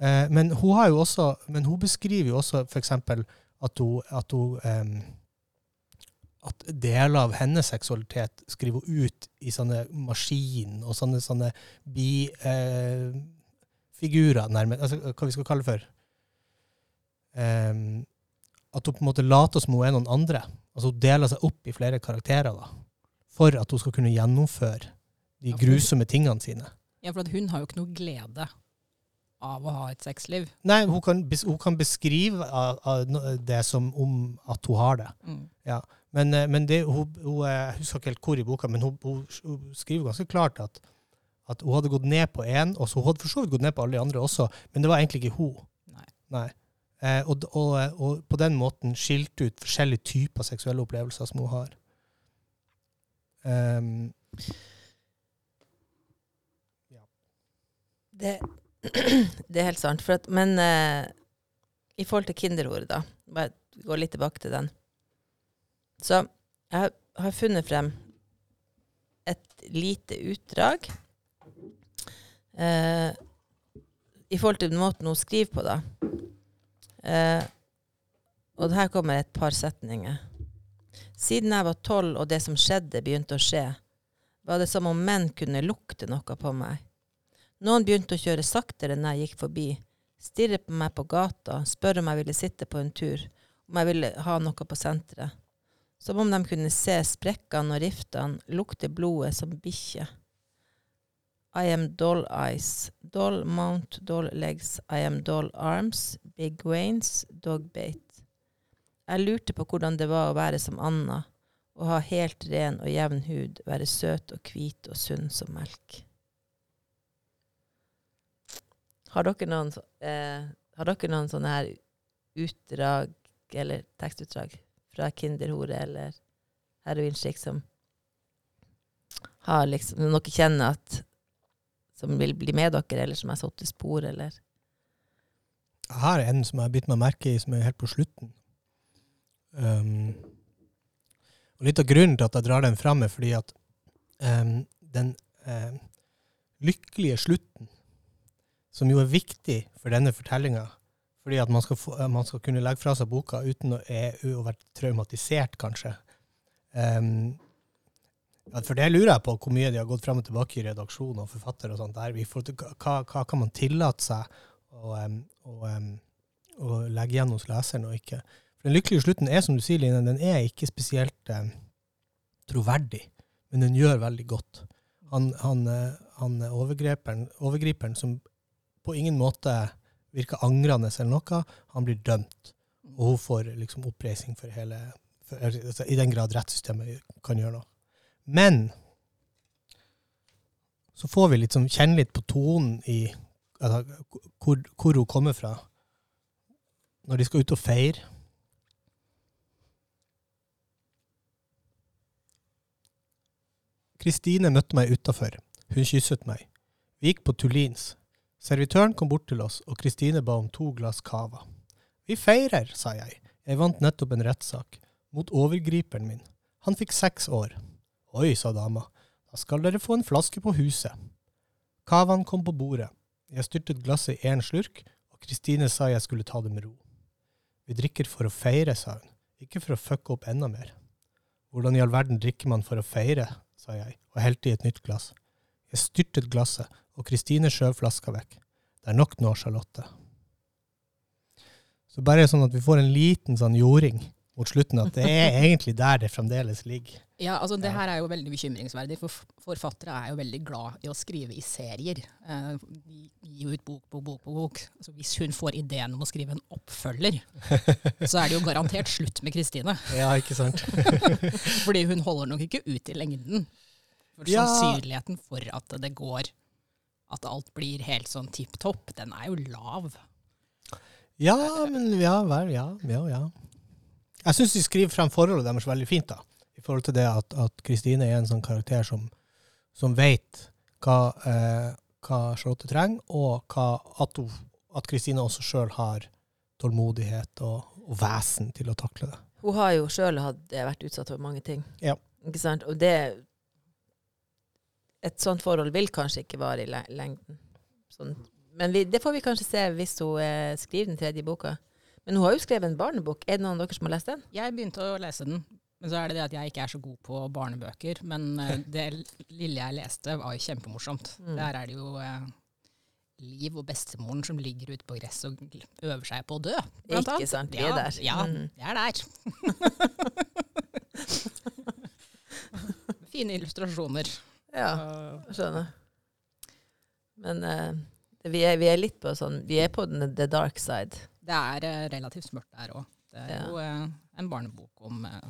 Eh, men hun også, men hun beskriver jo også f.eks. at hun, at hun eh, at deler av hennes seksualitet skriver hun ut i sånne maskin og sånne, sånne bifigurer, eh, nærmest. Altså, hva vi skal kalle det for. Em, at hun på en måte later som hun er noen andre. Altså Hun deler seg opp i flere karakterer da, for at hun skal kunne gjennomføre de Ja, grusomme tingene sine. Ja, for at hun har jo ikke noe glede av å ha et sexliv. Nei, hun kan, hun kan beskrive det som om at hun har det. Mm. Men, eh, men det, hun, hun, eh, jeg husker ikke helt hvor i boka, men hun, hun, hun skriver ganske klart at, at hun hadde gått ned på én, og så hun hadde for så vidt gått ned på alle de andre også, men det var egentlig ikke hun. Nei. Nei. Eh, og, og, eh, og på den måten skilt ut forskjellige typer seksuelle opplevelser som hun har. Ehm, Det, [CLEARS THROAT] det er helt sant. At, men uh, i forhold til kinderordet, da, bare gå litt tilbake til den. Så jeg har- funnet frem et lite utdrag uh, i forhold til måten hun skriver på, da. Eh, og her kommer et par setninger. Siden jeg var tolv og det som skjedde, begynte å skje, var det som om menn kunne lukte noe på meg. Noen begynte å kjøre saktere når jeg gikk forbi, stirre på meg på gata, spørre om jeg ville sitte på en tur, om jeg ville ha noe på senteret. Som om de kunne se sprekkene og riftene, lukte blodet som bikkje. I am doll eyes, doll mount, doll legs, I am doll arms, big wains, dog bait. Jeg lurte på hvordan det var å være som Anna, å ha helt ren og jevn hud, være søt og hvit og sunn som melk. Har dere noen, eh, har dere noen sånne her utdrag, eller tekstutdrag, fra Kinderhore eller heroinskikk som har liksom, når dere kjenner at som vil bli med dere, eller som har satt i spor, eller Jeg har en som jeg har bitt meg merke i, som er helt på slutten. Um, og litt av grunnen til at jeg drar den fram, er fordi at um, den um, lykkelige slutten, som jo er viktig for denne fortellinga, fordi at man skal, få, man skal kunne legge fra seg boka uten å, er, å være traumatisert, kanskje. Um, ja, for det lurer jeg på, hvor mye de har gått frem og tilbake i redaksjon og forfatter og sånt der. Hva, hva kan man tillate seg å, å, å, legge igjen hos leseren og ikke. For Den lykkelige slutten er, som du sier, Line, den er ikke spesielt eh, troverdig, men den gjør veldig godt. Han, han, han er overgriperen, overgriperen som på ingen måte virker angrende eller noe, han blir dømt. Og hun får liksom oppreising for hele for, altså, I den grad rettssystemet kan gjøre noe. Men så får vi liksom kjenne litt på tonen i altså, hvor, hvor, hun kommer fra. Når de skal ut og feire. Kristine møtte meg utafor. Hun kysset meg. Vi gikk på Tullins. Servitøren kom bort til oss, og Kristine ba om to glass cava. Vi feirer, sa jeg. Jeg vant nettopp en rettssak. Mot overgriperen min. Han fikk seks år. Oi, sa dama. Da skal dere få en flaske på huset. Cavaen kom på bordet. Jeg styrtet glasset i én slurk, og Kristine sa jeg skulle ta det med ro. Vi drikker for å feire, sa hun, ikke for å fucke opp enda mer. Hvordan i all verden drikker man for å feire, sa jeg, og helte i et nytt glass. Jeg styrtet glasset, og Kristine skjøv flaska vekk. Det er nok nå, Charlotte. Så bare sånn at vi får en liten sånn jording mot slutten, at det er egentlig der det fremdeles ligger. Ja, altså Det her er jo veldig bekymringsverdig, for forfattere er jo veldig glad i å skrive i serier. Eh, de gir jo ut bok på bok på bok. Altså, hvis hun får ideen om å skrive en oppfølger, [LAUGHS] så er det jo garantert slutt med Kristine. Ja, ikke sant? [LAUGHS] Fordi hun holder nok ikke ut i lengden. For Ja. Sannsynligheten for at det går, at alt blir helt sånn tipp topp, den er jo lav. Ja, men ja vel, ja, ja, ja. Jeg syns de skriver frem forholdet deres veldig fint, da. I forhold til det at, Kristine er en sånn karakter som, som vet hva, eh, hva Charlotte trenger, og hva, at, Kristine også sjøl har tålmodighet og, og vesen til å takle det. Hun har jo sjøl vært utsatt for mange ting. Ja. Ikke sant? Og det Et sånt forhold vil kanskje ikke vare i lengden. Sånn. Men vi, det får vi kanskje se hvis hun eh, skriver den tredje boka. Men hun har jo skrevet en barnebok. Er det noen av dere som har lest den? Jeg begynte å lese den, men så er det det at jeg ikke er så god på barnebøker. Men eh, det lille jeg leste, var jo kjempemorsomt. Mm. Der er det jo eh, Liv og bestemoren som ligger ute på gresset og øver seg på å dø. blant Ikke sant, vi er ja, der. Ja, Mm. vi er der. [LAUGHS] Fine illustrasjoner. Ja, skjønner. Men uh, vi, er, vi er litt på sånn Vi er på den the dark side. Det er eh, relativt smørt der òg. Det er Ja. jo eh, en barnebok om eh,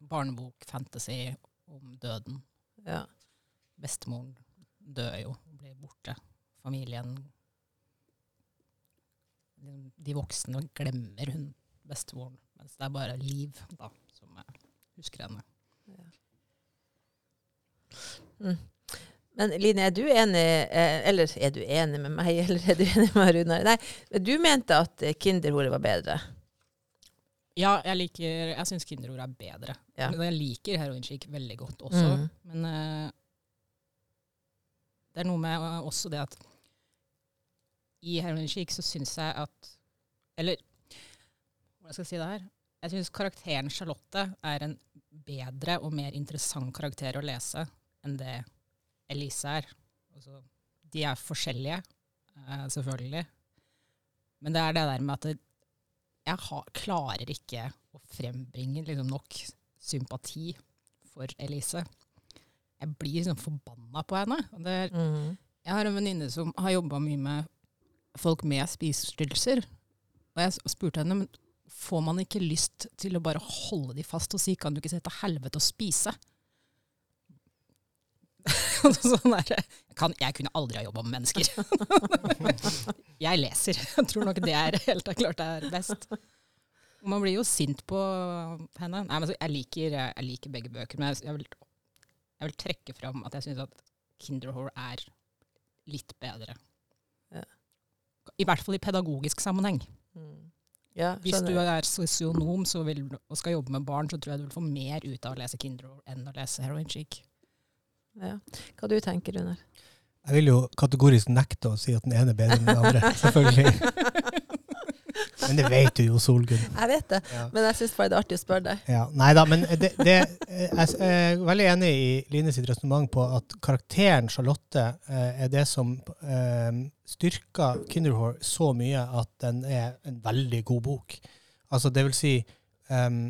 barnebok, fantasy, om døden. Ja. Bestemoren dør jo, blir borte. Familien de- voksne glemmer hun bestemoren, mens det er bare Liv da, som husker henne. Mm. Men Line, er du enig eh, Eller er du enig med meg, [LAUGHS] eller er du enig med Runar? Nei, du mente at Kinderhoret var bedre. Ja, jeg liker Jeg syns Kinderhoret er bedre. Ja. Men jeg liker Heroin Chic veldig godt også. Mm. Men uh, det er noe med eh, også det at i Heroin Chic så syns jeg at Eller hvordan skal jeg si det her? Jeg syns karakteren Charlotte er en bedre og mer interessant karakter å lese enn det Elise er. Altså, de er forskjellige, eh, selvfølgelig. Men det er det der med at det, jeg har, klarer ikke å frembringe liksom, nok sympati for Elise. Jeg blir liksom forbanna på henne. Er, Mm. jeg har en venninne som har jobba mye med folk med spiseforstyrrelser. Og jeg spurte henne men får man ikke lyst til å bare holde de fast og si kan du ikke se til helvete å spise? [LAUGHS] sånn der, kan, jeg kunne aldri ha jobba med mennesker. [LAUGHS] jeg leser. Jeg tror nok det er helt klart det er best. Man blir jo sint på henne. Nei, men så, jeg, liker, jeg liker begge bøker, men jeg, vil, jeg vil trekke fram at jeg syns at Kinderhore er litt bedre. Ja. I hvert fall i pedagogisk sammenheng. Mm. Ja, Hvis du er sosionom så vil, og skal jobbe med barn, så tror jeg du vil få mer ut av å lese Kinderhore enn å lese Heroin Chic. Ja. Hva du tenker Runar? Jeg vil jo kategorisk nekte å si at den ene er bedre enn den andre, [LAUGHS] selvfølgelig. Men det vet du jo, Solgunn. Jeg vet det, Ja. men jeg syns bare det er artig å spørre deg. Ja, nei da, men det, det, jeg er veldig enig i Line sitt resonnement på at karakteren Charlotte eh, er det som eh, styrker Kinderhore så mye at den er en veldig god bok. Altså, det vil si ehm,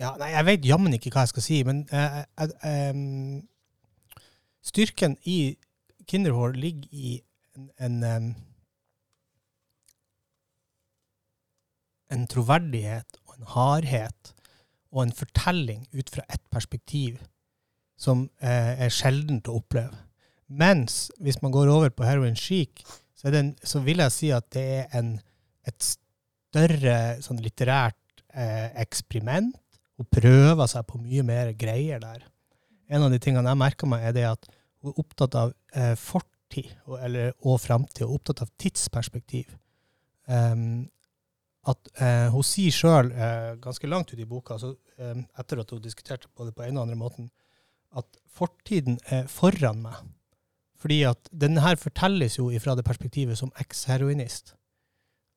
Ja, nei, jeg vet jammen ikke hva jeg skal si, men uh, uh, um, styrken i Kinderhår ligger i en, en um, en troverdighet og en hardhet og en fortelling ut fra ett perspektiv som uh, er sjeldent å oppleve. Mens hvis man går over på heroin chic, så, så vil jeg si at det er en, et større sånn litterært eh, eksperiment. Hun prøver seg på mye mer greier der. En av de tingene jeg merker meg, er det at hun er opptatt av eh, fortid og, eller, og framtid, og opptatt av tidsperspektiv. Um, at eh, Hun sier sjøl, eh, ganske langt ut i boka, altså, eh, etter at hun diskuterte på det på en og andre måten, at fortiden er foran meg. Fordi at denne her fortelles jo fra det perspektivet som eks-heroinist.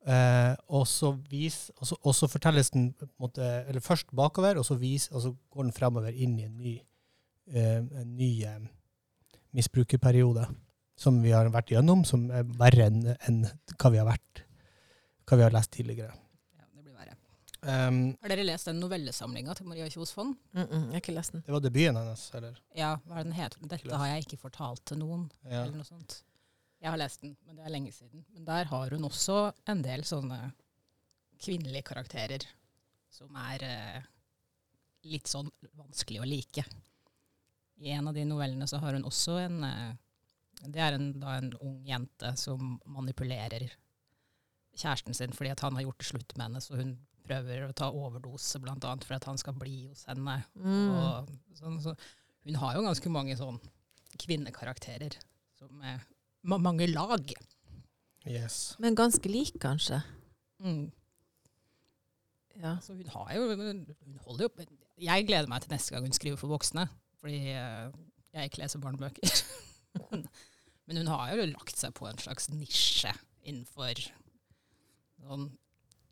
Eh, og, så vis, og, så, og så fortelles den på måte, eller først bakover, og så, vis, og så går den fremover inn i en ny, eh, en ny eh, misbrukerperiode som vi har vært gjennom, som er verre enn en hva vi har vært, hva vi har lest tidligere. Ja, det blir verre. Um, Har dere lest den novellesamlinga til Maria Kjos Fonn? Mm -mm, jeg har ikke lest den. det var debuten hennes, eller? Ja, hva er den het? Dette har jeg ikke fortalt til noen. Ja. eller noe sånt. Jeg har lest den, men det er lenge siden. Men der har hun også en del sånne kvinnelige karakterer som er eh, litt sånn vanskelig å like. I en av de novellene så har hun også en eh, Det er en, da en ung jente som manipulerer kjæresten sin fordi at han har gjort det slutt med henne, så hun prøver å ta overdose annet for at han skal bli hos henne. Mm. Og sånn, så hun har jo ganske mange sånn kvinnekarakterer som er mange lag. Yes. Men ganske lik, kanskje. Mm. Ja. Så hun har jo Hun holder jo Jeg gleder meg til neste gang hun skriver for voksne, fordi eh, jeg ikke leser barnebøker. [LAUGHS] Men hun har jo lagt seg på en slags nisje innenfor sånn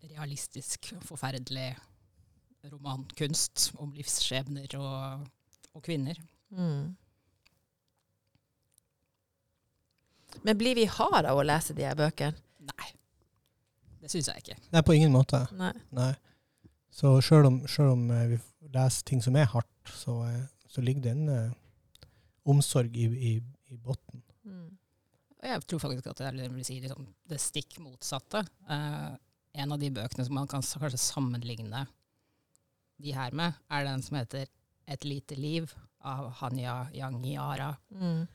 realistisk, forferdelig romankunst om livsskjebner og, og kvinner. Mm. Men blir vi harde av å lese de her bøkene? Nei, det syns jeg ikke. Nei, på ingen måte. Nei. Nei. Så sjøl om, om eh, vi leser ting som er hardt, så, eh, så ligger det en uh, omsorg i, i, i bunnen. Mm. Jeg tror faktisk at det er si, liksom, det stikk motsatte. Uh, en av de bøkene som man kan kanskje sammenligne de her med, er den som heter 'Et lite liv' av Hanya Yangiara, Mm.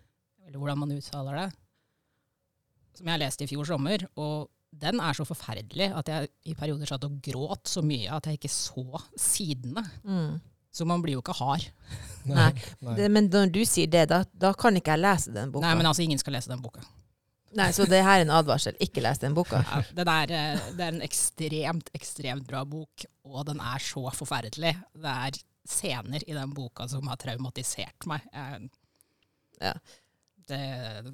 eller hvordan man uttaler det. Som jeg leste i fjor sommer. Og den er så forferdelig at jeg i perioder satt og gråt så mye at jeg ikke så sidene. Mm. Så man blir jo ikke hard. Nei. Nei. Det, men når du sier det, da, da kan ikke jeg lese den boka. Nei, men altså, ingen skal lese den boka. Nei, så det her er en advarsel. Ikke les den boka. Ja, det, er, eh, det er en ekstremt, ekstremt bra bok, og den er så forferdelig. Det er scener i den boka som har traumatisert meg. Jeg- Ja. Det,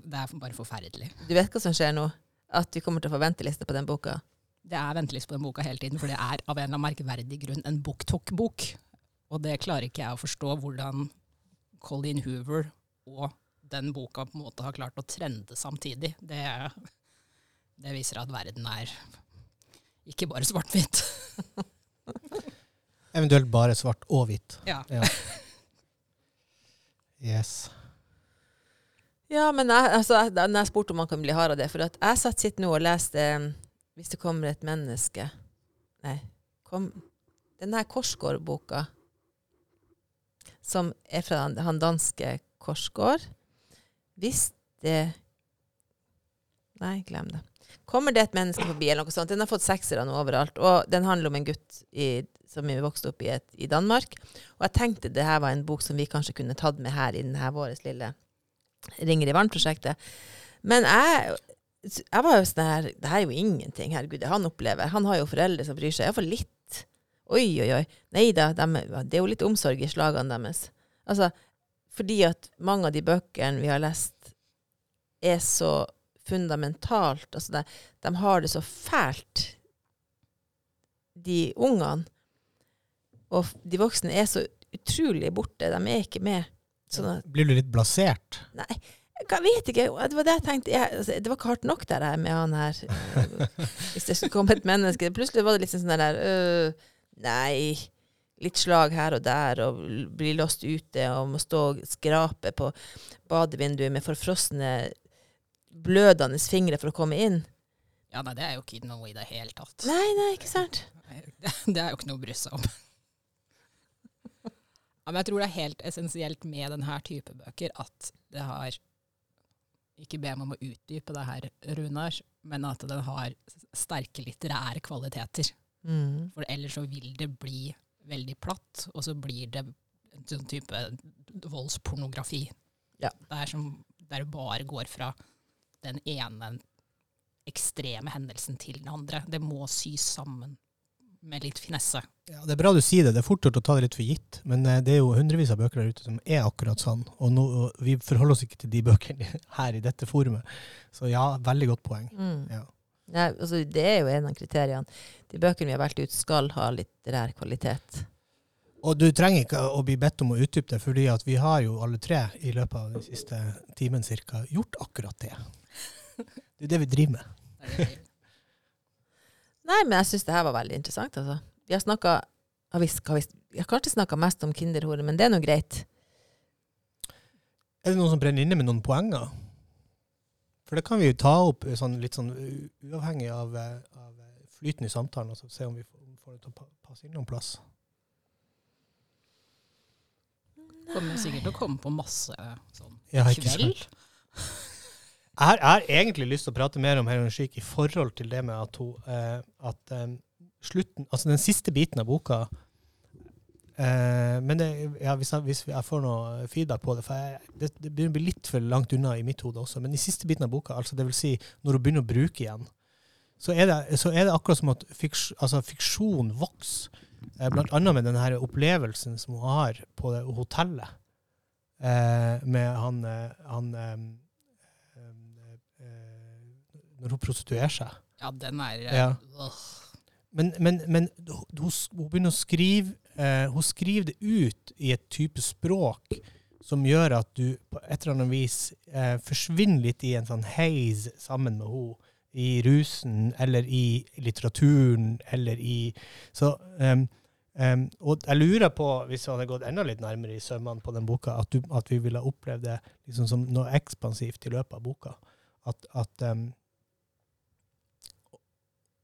det er bare forferdelig. Du vet hva som skjer nå? At vi kommer til å få venteliste på den boka. Det er venteliste på den boka hele tiden, for det er av en eller annen merkverdig grunn en BookTok-bok. Og det klarer ikke jeg å forstå hvordan Colin Hoover og den boka på en måte har klart å trende samtidig. Det, det viser at verden er ikke bare svart-hvitt. Eventuelt bare svart og hvitt. Ja. [LAUGHS] Yes. Ja, men jeg, altså, jeg- jeg spurte om man kan bli hard av det For jeg satt sitt nå og leste eh, 'Hvis det kommer et menneske' Nei, kom, den her Korsgård-boka, som er fra han, han danske Korsgård Hvis det Nei, glem det. Kommer det et menneske forbi, eller noe sånt. Den har fått seksere nå overalt. Og den handler om en gutt i, som er vokst opp i, et, i Danmark. Og jeg tenkte det her var en bok som vi kanskje kunne tatt med her i denne våres lille Ringer i vann-prosjektet. Men jeg, jeg var jo sånn her Det her er jo ingenting. Herregud, det han opplever. Han har jo foreldre som bryr seg. Iallfall litt. Oi, oi, oi. Nei da, de, det er jo litt omsorg i slagene deres. Altså, fordi at mange av de bøkene vi har lest, er så fundamentalt. Altså, de, de har det så fælt, de ungene. Og de voksne er så utrolig borte. De er ikke med. Sånn at Blir du litt blasert? Nei, jeg vet ikke. Det var det jeg tenkte. Jeg, altså, det var ikke hardt nok, det der med han her. Hvis det skulle komme et menneske. Plutselig var det liksom sånn der øh, Nei. Litt slag her og der, og bli låst ute, og må stå og skrape på badevinduet med forfrosne, blødende fingre for å komme inn. Ja, nei, det er jo ikke noe i det hele tatt. Nei, nei, ikke sant? Det, det er jo ikke noe å bry seg om. Ja, men jeg tror det er helt essensielt med denne type bøker at det har Ikke be meg om å utdype det her, Runar, men at den har sterke litterære kvaliteter. Mm. For ellers så vil det bli veldig platt, og så blir det en sånn type voldspornografi. Ja. Der, som, der det bare går fra den ene ekstreme hendelsen til den andre. Det må sys sammen med litt finesse. Ja, Det er bra du sier det. Det er fort gjort å ta det litt for gitt. Men eh, det er jo hundrevis av bøker der ute som er akkurat sånn. Og, no, og vi forholder oss ikke til de bøkene [LAUGHS] her i dette forumet. Så ja, veldig godt poeng. Mm. Ja. Nei, altså, det er jo en av kriteriene. De bøkene vi har valgt ut, skal ha litterær kvalitet. Og du trenger ikke å bli bedt om å utdype det, fordi at vi har jo alle tre i løpet av den siste timen cirka gjort akkurat det. [LAUGHS] Det er det vi driver med. Nei, men jeg syns det her var veldig interessant, altså. Vi har snakka har vi, har vi, vi har kanskje snakka mest om kinderhore, men det er nå greit. Er det noen som brenner inne med noen poenger? For det kan vi jo ta opp eh, sånn, litt sånn uavhengig av, eh, av eh, flyten i samtalen, og så se om vi får, får det til å passe inn noen plass. kommer sikkert til å komme på masse sånn Ja, ikke kveld. [LAUGHS] Jeg har, egentlig lyst til å prate mer om Helen Chic i forhold til det med at, hun, eh, at eh, slutten, altså den siste biten av boka eh, Men det, ja, hvis, jeg, hvis jeg får noe feedback på det For jeg, det, det begynner å bli litt for langt unna i mitt hode også. Men i siste biten av boka, altså vil si når hun begynner å bruke igjen, så er det, så er det akkurat som at fiks, altså fiksjon vokser. Eh, blant annet med denne opplevelsen som hun har på det hotellet. Eh, med han, eh, han Når hun prostituerer seg. Ja, den er Ja. øh, Men, men, men hun, hun begynner å skrive eh, Hun skriver det ut i et type språk som gjør at du på et eller annet vis eh, forsvinner litt i en sånn haze sammen med henne. I rusen, eller i litteraturen, eller i Så um, Um, Og jeg lurer på, hvis vi hadde gått enda litt nærmere i sømmene på den boka, at, du, at vi ville opplevd det liksom som noe ekspansivt i løpet av boka. At, at em,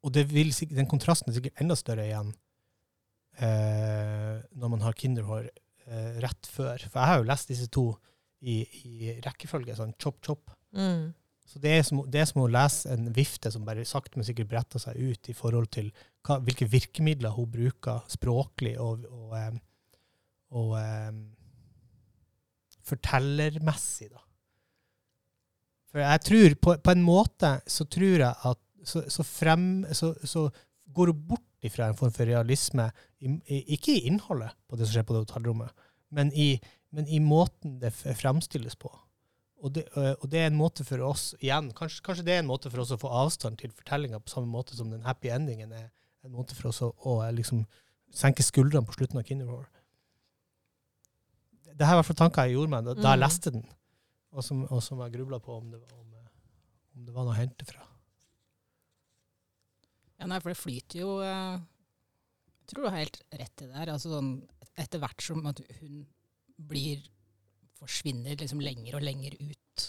og det vil, den kontrasten er sikkert enda større igjen eh, når man har Kinderhår eh, rett før. For jeg har jo lest disse to i, i rekkefølge, sånn chop-chop. Mm. Så det er, som, det er som å lese en vifte som bare sakte, men sikkert bretter seg ut i forhold til hva, hvilke virkemidler hun bruker språklig og, og, og, og eh, fortellermessig, da. For jeg tror, på, på en måte så tror jeg at så, så, frem, så, så går hun bort ifra en form for realisme, i, i, ikke i innholdet på det som skjer på det hotellrommet, men i, men i måten det fremstilles på. Og det, og det er en måte for oss igjen, kanskje, kanskje det er en måte for oss å få avstand til fortellinga, på samme måte som den happy endingen er en måte for oss å, å liksom senke skuldrene på slutten av Kinderhår. Det her var i hvert fall tanker jeg gjorde meg da, da jeg Mm. leste den, og som, og som jeg grubla på om det, om, om det var noe å hente fra. Ja, nei, for det flyter jo eh, Jeg tror du har helt rett i det her. Altså sånn, etter hvert som at hun blir forsvinner liksom lenger og lenger ut,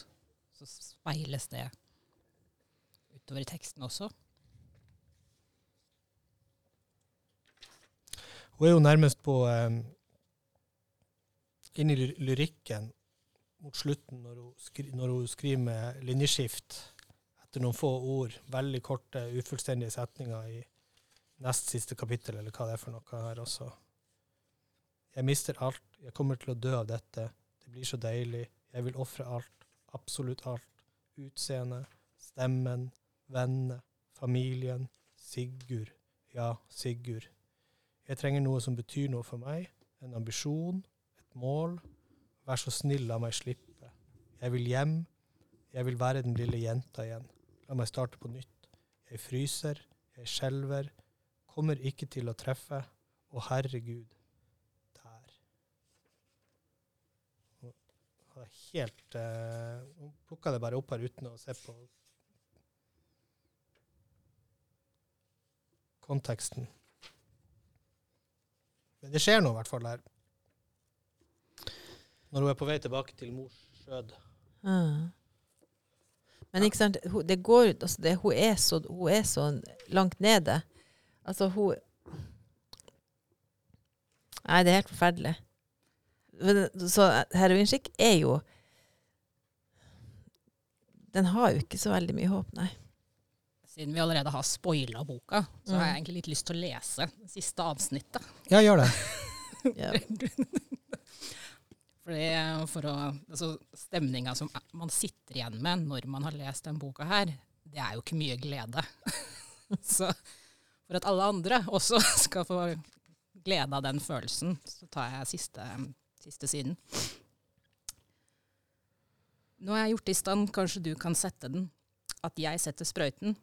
så speiles det utover i teksten også. Hun er jo nærmest på um, Inn i lyrikken mot slutten, når hun, skri, når hun skriver med linjeskift etter noen få ord, veldig korte, ufullstendige setninger i nest siste kapittel, eller hva det er for noe her også. Jeg mister alt, jeg kommer til å dø av dette, det blir så deilig, jeg vil ofre alt, absolutt alt, utseende, stemmen, vennene, familien, Sigurd, ja, Sigurd. Jeg trenger noe som betyr noe for meg, en ambisjon, et mål. Vær så snill, la meg slippe. Jeg vil hjem, jeg vil være den lille jenta igjen. La meg starte på nytt. Jeg fryser, jeg skjelver, kommer ikke til å treffe, å herregud, der. Hun helt Hun Hun plukka det bare opp her uten å se på konteksten. Men det skjer noe i hvert fall der. Når hun er på vei tilbake til mors skjød. Ah. Men ikke sant, hun, det går ut altså det, hun, er så, hun er så langt nede. Altså, hun Nei, det er helt forferdelig. Men, Så heroinskikk er jo Den har jo ikke så veldig mye håp, nei. siden vi allerede har spoila boka, så har jeg Mm. egentlig litt lyst til å lese det siste avsnittet. Ja, gjør det. [LAUGHS] Fordi eh, for å, altså Stemninga som er- man sitter igjen med når man har lest den boka her, det er jo ikke mye glede. [LAUGHS] så for at alle andre også [LAUGHS] skal få glede av den følelsen, så tar jeg siste, siste siden. Nå har jeg gjort i stand, kanskje du kan sette den. At jeg setter sprøyten.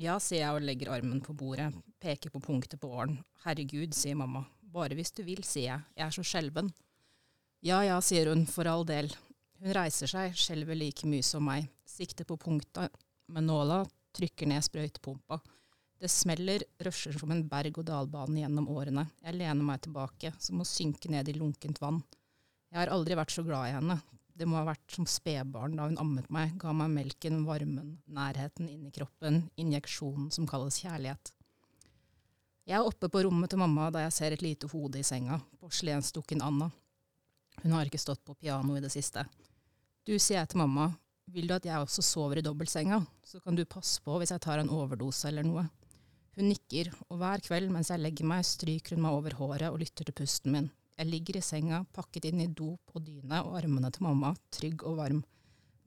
Ja, sier jeg og legger armen på bordet, peker på punktet på åren. Herregud, sier mamma. Bare hvis du vil, sier jeg. Jeg er så skjelven. Ja ja, sier hun, for all del. Hun reiser seg, skjelver like mye som meg, sikter på punktet med nåla, trykker ned sprøytepumpa. Det smeller, rusher som en berg-og-dal-bane gjennom årene. Jeg lener meg tilbake, som å synke ned i lunkent vann. Jeg har aldri vært så glad i henne. Det må ha vært som spedbarn da hun ammet meg, ga meg melken, varmen, nærheten inni kroppen, injeksjonen som kalles kjærlighet. Jeg er oppe på rommet til mamma da jeg ser et lite hode i senga, porselensdukken Anna. Hun har ikke stått på piano i det siste. Du, sier jeg til mamma, vil du at jeg også sover i dobbeltsenga, så kan du passe på hvis jeg tar en overdose eller noe. Hun nikker, og hver kveld mens jeg legger meg, stryker hun meg over håret og lytter til pusten min. Jeg ligger i senga, pakket inn i dop og dyne og armene til mamma, trygg og varm.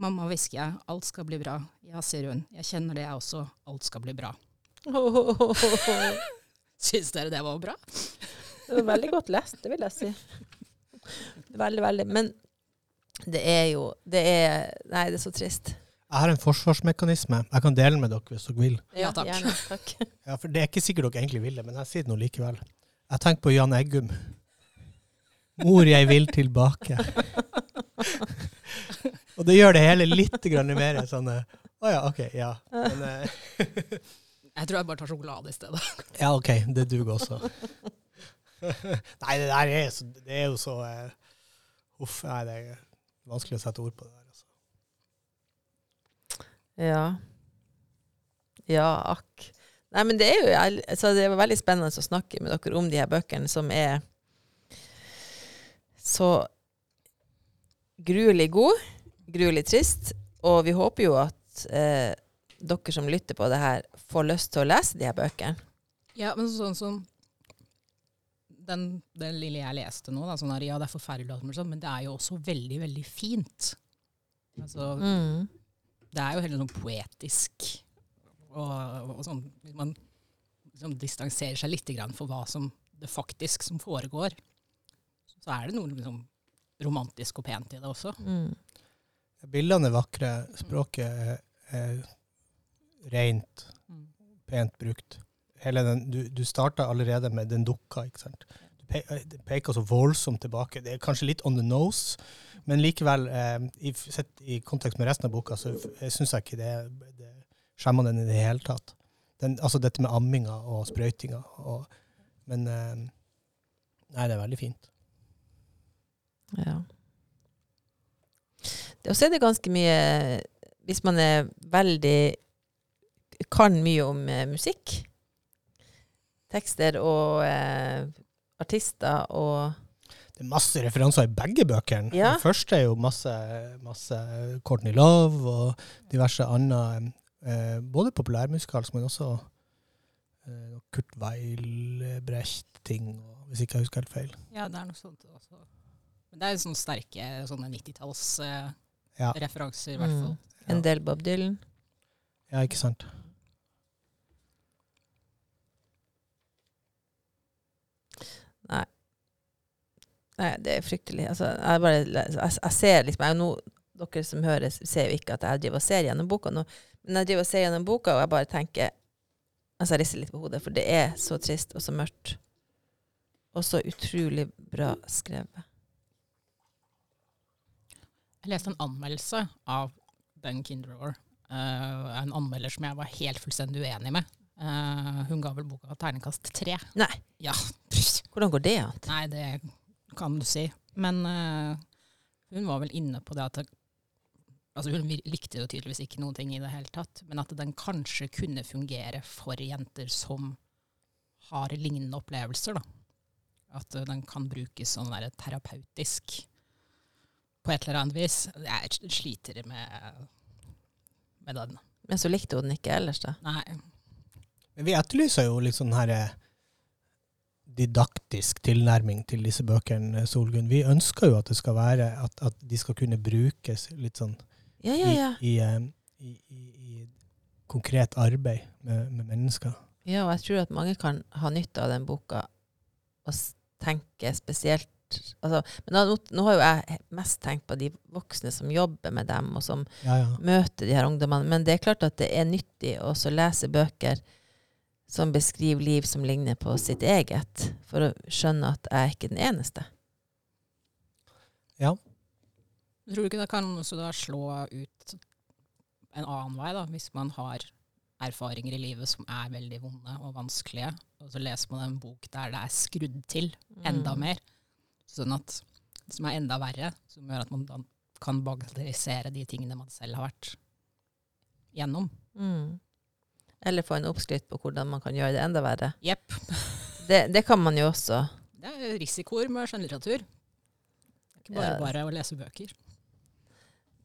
Mamma, hvisker jeg, alt skal bli bra. Ja, sier hun, jeg kjenner det jeg også, alt skal bli bra. [LAUGHS] Syns dere det var bra? Det var veldig godt lest, det vil jeg si. Veldig, veldig. Men det er jo Det er Nei, det er så trist. Jeg har en forsvarsmekanisme. Jeg kan dele den med dere hvis dere vil. Ja, takk. Gjerne, takk. [LAUGHS] Ja, for Det er ikke sikkert dere egentlig vil det, men jeg sier det nå likevel. Jeg tenker på Jan Eggum. Mor, jeg vil tilbake. [LAUGHS] Og det gjør det hele litt mer sånn Å oh ja, OK, ja. Men, eh, [LAUGHS] Jeg tror jeg bare tar sjokolade i stedet. ja, OK, det duger også. [LAUGHS] Nei, det der er, så, det er jo så uh, Uff, nei, det er vanskelig å sette ord på det der. Altså. Ja. Ja, akk. Nei, men det er jo altså, Det var veldig spennende å snakke med dere om de her bøkene som er så gruelig god, gruelig trist, og vi håper jo at eh, dere som lytter på det her, får lyst til å lese de her bøkene. Ja, men sånn som den, den lille jeg leste nå, da, sånn her, ja, det er forferdelig, sånn, men det er jo også veldig, veldig fint. Altså, Mm. det er jo heller sånn poetisk. Og, og sånn, hvis man liksom distanserer seg litt grann for hva som det faktisk som foregår, så er det noe liksom, romantisk og pent i det også. Mm. Bildene er vakre, språket er, er rent, Mm. pent brukt. Hele den, du, du starta allerede med den dukka, ikke sant. Du pe peker så voldsomt tilbake. Det er kanskje litt on the nose, men likevel, eh, i, sett i kontekst med resten av boka, så syns jeg ikke det, det skjemmer den i det hele tatt. Den, altså dette med amminga og sprøytinga. Og, men eh, nei, det er veldig fint. Ja. Det også er det ganske mye Hvis man er veldig Kan mye om eh, musikk. Tekster og eh, artister og Det er masse referanser i begge bøkene. Ja. Den første er jo masse, masse Courtney Love og diverse andre, eh, både populærmusikalsk, men også eh, Kurt Weilbrecht-ting, hvis ikke jeg husker helt feil. Ja, det er noe sånt også. Men det er jo sånne sterke sånne 90-tallsreferanser, Ja. i hvert fall. mm, en del Bob Dylan. ja, ikke sant? Nei, det er fryktelig. Altså, jeg, bare, jeg, jeg ser liksom jeg, nå, Dere som hører, ser jo ikke at jeg driver og ser gjennom boka nå. Men jeg driver og ser gjennom boka, og jeg bare tenker Altså, jeg rister litt på hodet, for det er så trist og så mørkt. Og så utrolig bra skrevet. Jeg leste en anmeldelse av Ben Kinderor. Uh, en anmelder som jeg var helt fullstendig uenig med. Uh, hun ga vel boka terningkast tre. Nei. Ja. [LAUGHS] Hvordan går det an? Nei, det kan du si. Men uh, hun var vel inne på det at det, altså Hun likte jo tydeligvis ikke noen ting i det hele tatt, men at den kanskje kunne fungere for jenter som har lignende opplevelser. da. At eh, den kan brukes sånn der terapeutisk på et eller annet vis. Jeg sliter med, med den. Men så likte hun den ikke ellers, da. Nei. Men vi etterlyser jo litt sånn her eh, didaktisk tilnærming til disse bøkene, Solgunn. Vi ønsker jo at det skal være at, at de skal kunne brukes litt sånn Ja, ja, ja. i, i, eh, i, i, i konkret arbeid med, med mennesker. Ja, og jeg tror at mange kan ha nytte av den boka og tenke spesielt altså, Men nå, nå har jo jeg mest tenkt på de voksne som jobber med dem, og som møter de her ungdommene. Men det er klart at det er nyttig å lese bøker som beskriver liv som ligner på sitt eget, for å skjønne at jeg er ikke den eneste. Ja. Tror du ikke det kan også da slå ut en annen vei, da, hvis man har erfaringer i livet som er veldig vonde og vanskelige, og så leser man en bok der det er skrudd til enda Mm. mer, sånn at som er enda verre, som gjør at man da kan bagatellisere de tingene man selv har vært gjennom. Mm. Eller få en oppskrift på hvordan man kan gjøre det enda verre. Yep. Det, det kan man jo også. Det er risikoer med skjønnlitteratur. Er ikke bare Ja. bare å lese bøker.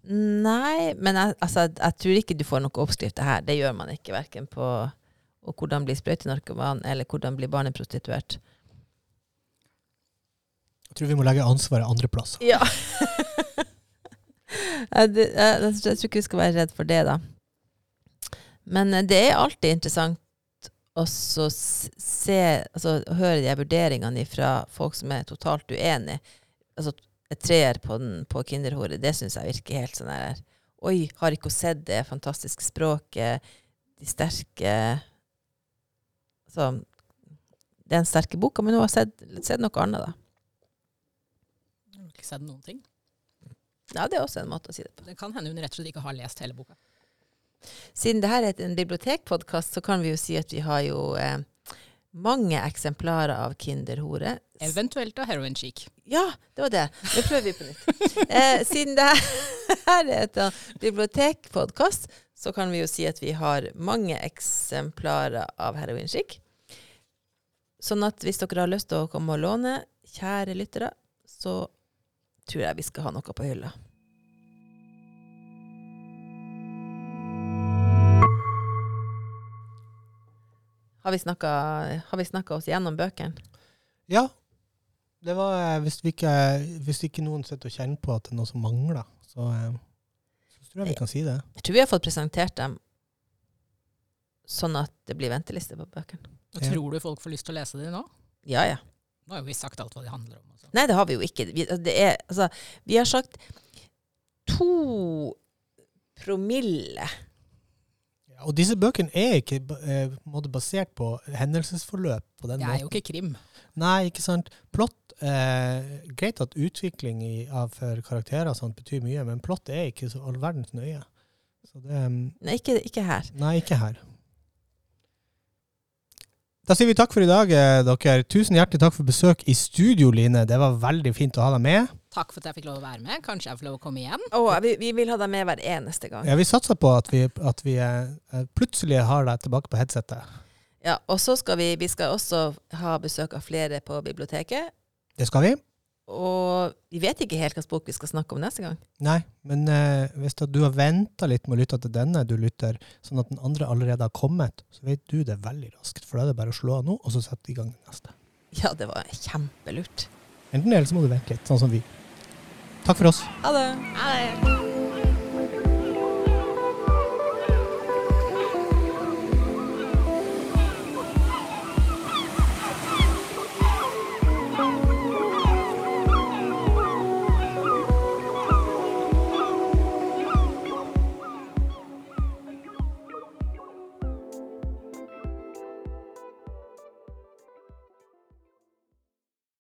Nei, men jeg, altså, jeg, jeg tror ikke du får noen oppskrifter her. Det gjør man ikke, verken på og hvordan bli sprøytenarkoman eller hvordan bli barneprostituert. Jeg tror vi må legge ansvaret andre plasser. Ja. jeg, [LAUGHS] jeg, jeg, jeg tror ikke vi skal være redd for det, da. Men eh, det er alltid interessant å se, altså, høre de vurderingene fra folk som er totalt uenige. Altså, et treer på, den, på Kinderhoret, det syns jeg virker helt sånn her Oi, har ikke hun sett det fantastiske språket, de sterke Altså, det er en sterke boka, men hun har sett, sett noe annet, da. Hun har ikke sett noen ting. Ja, det er også en måte å si det på. Det kan hende hun rett og slett ikke har lest hele boka. Siden det her er en bibliotekpodkast, så kan vi jo si at vi har jo eh, mange eksemplarer av Kinderhore. Eventuelt av Heroin Chic. Ja, det var det. Det prøver vi på nytt. [LAUGHS] Eh, siden det her, [LAUGHS] her er et eh, bibliotekpodkast, så kan vi jo si at vi har mange eksemplarer av Heroin Chic. Sånn at hvis dere har lyst til å komme og låne, kjære lyttere, så tror jeg vi skal ha noe på hylla. Har vi snakka, har vi snakka oss gjennom bøkene? Ja. Det var, eh, hvis, vi ikke, hvis ikke noen sitter og kjenner på at det er noe som mangler, så, eh, så tror jeg vi kan si det. Jeg tror vi har fått presentert dem sånn at det blir venteliste på bøkene. Og Ja. Tror du folk får lyst til å lese dem nå? Ja, ja. Nå har jo vi sagt alt hva det handler om. Også. Nei, det har vi jo ikke. Vi, det er, altså, vi har sagt to promille. Og disse bøkene er ikke eh, på måte basert på hendelsesforløp på den Det er jo ikke krim. Nei, ikke sant. Plott eh, Greit at utvikling i, av for karakterer og sånt betyr mye, men plott er ikke så all verdens nøye. Så det mm, Nei, ikke, ikke her. Nei, ikke her. Da sier vi takk for i dag, eh, dere. Tusen hjertelig takk for besøk i studio, Line. Det var veldig fint å ha deg med. Takk for at jeg fikk lov å være med. Kanskje jeg får lov å komme igjen. Oh, vi, vi vil ha deg med hver eneste gang. Ja, vi satser på at vi, at vi eh, plutselig har deg tilbake på headsetet. Ja, og så skal vi, vi skal også ha besøk av flere på biblioteket. Det skal vi. Og vi vet ikke helt hvilken bok vi skal snakke om neste gang. Nei, men eh, hvis du har venta litt med å lytte til denne du lytter, sånn at den andre allerede har kommet, så vet du det veldig raskt. For da er det bare å slå av nå, og så sette i gang den neste. Ja, det var kjempelurt. Enten det, eller så må du vente litt, sånn som vi. Takk for oss. Ha det. Ha det.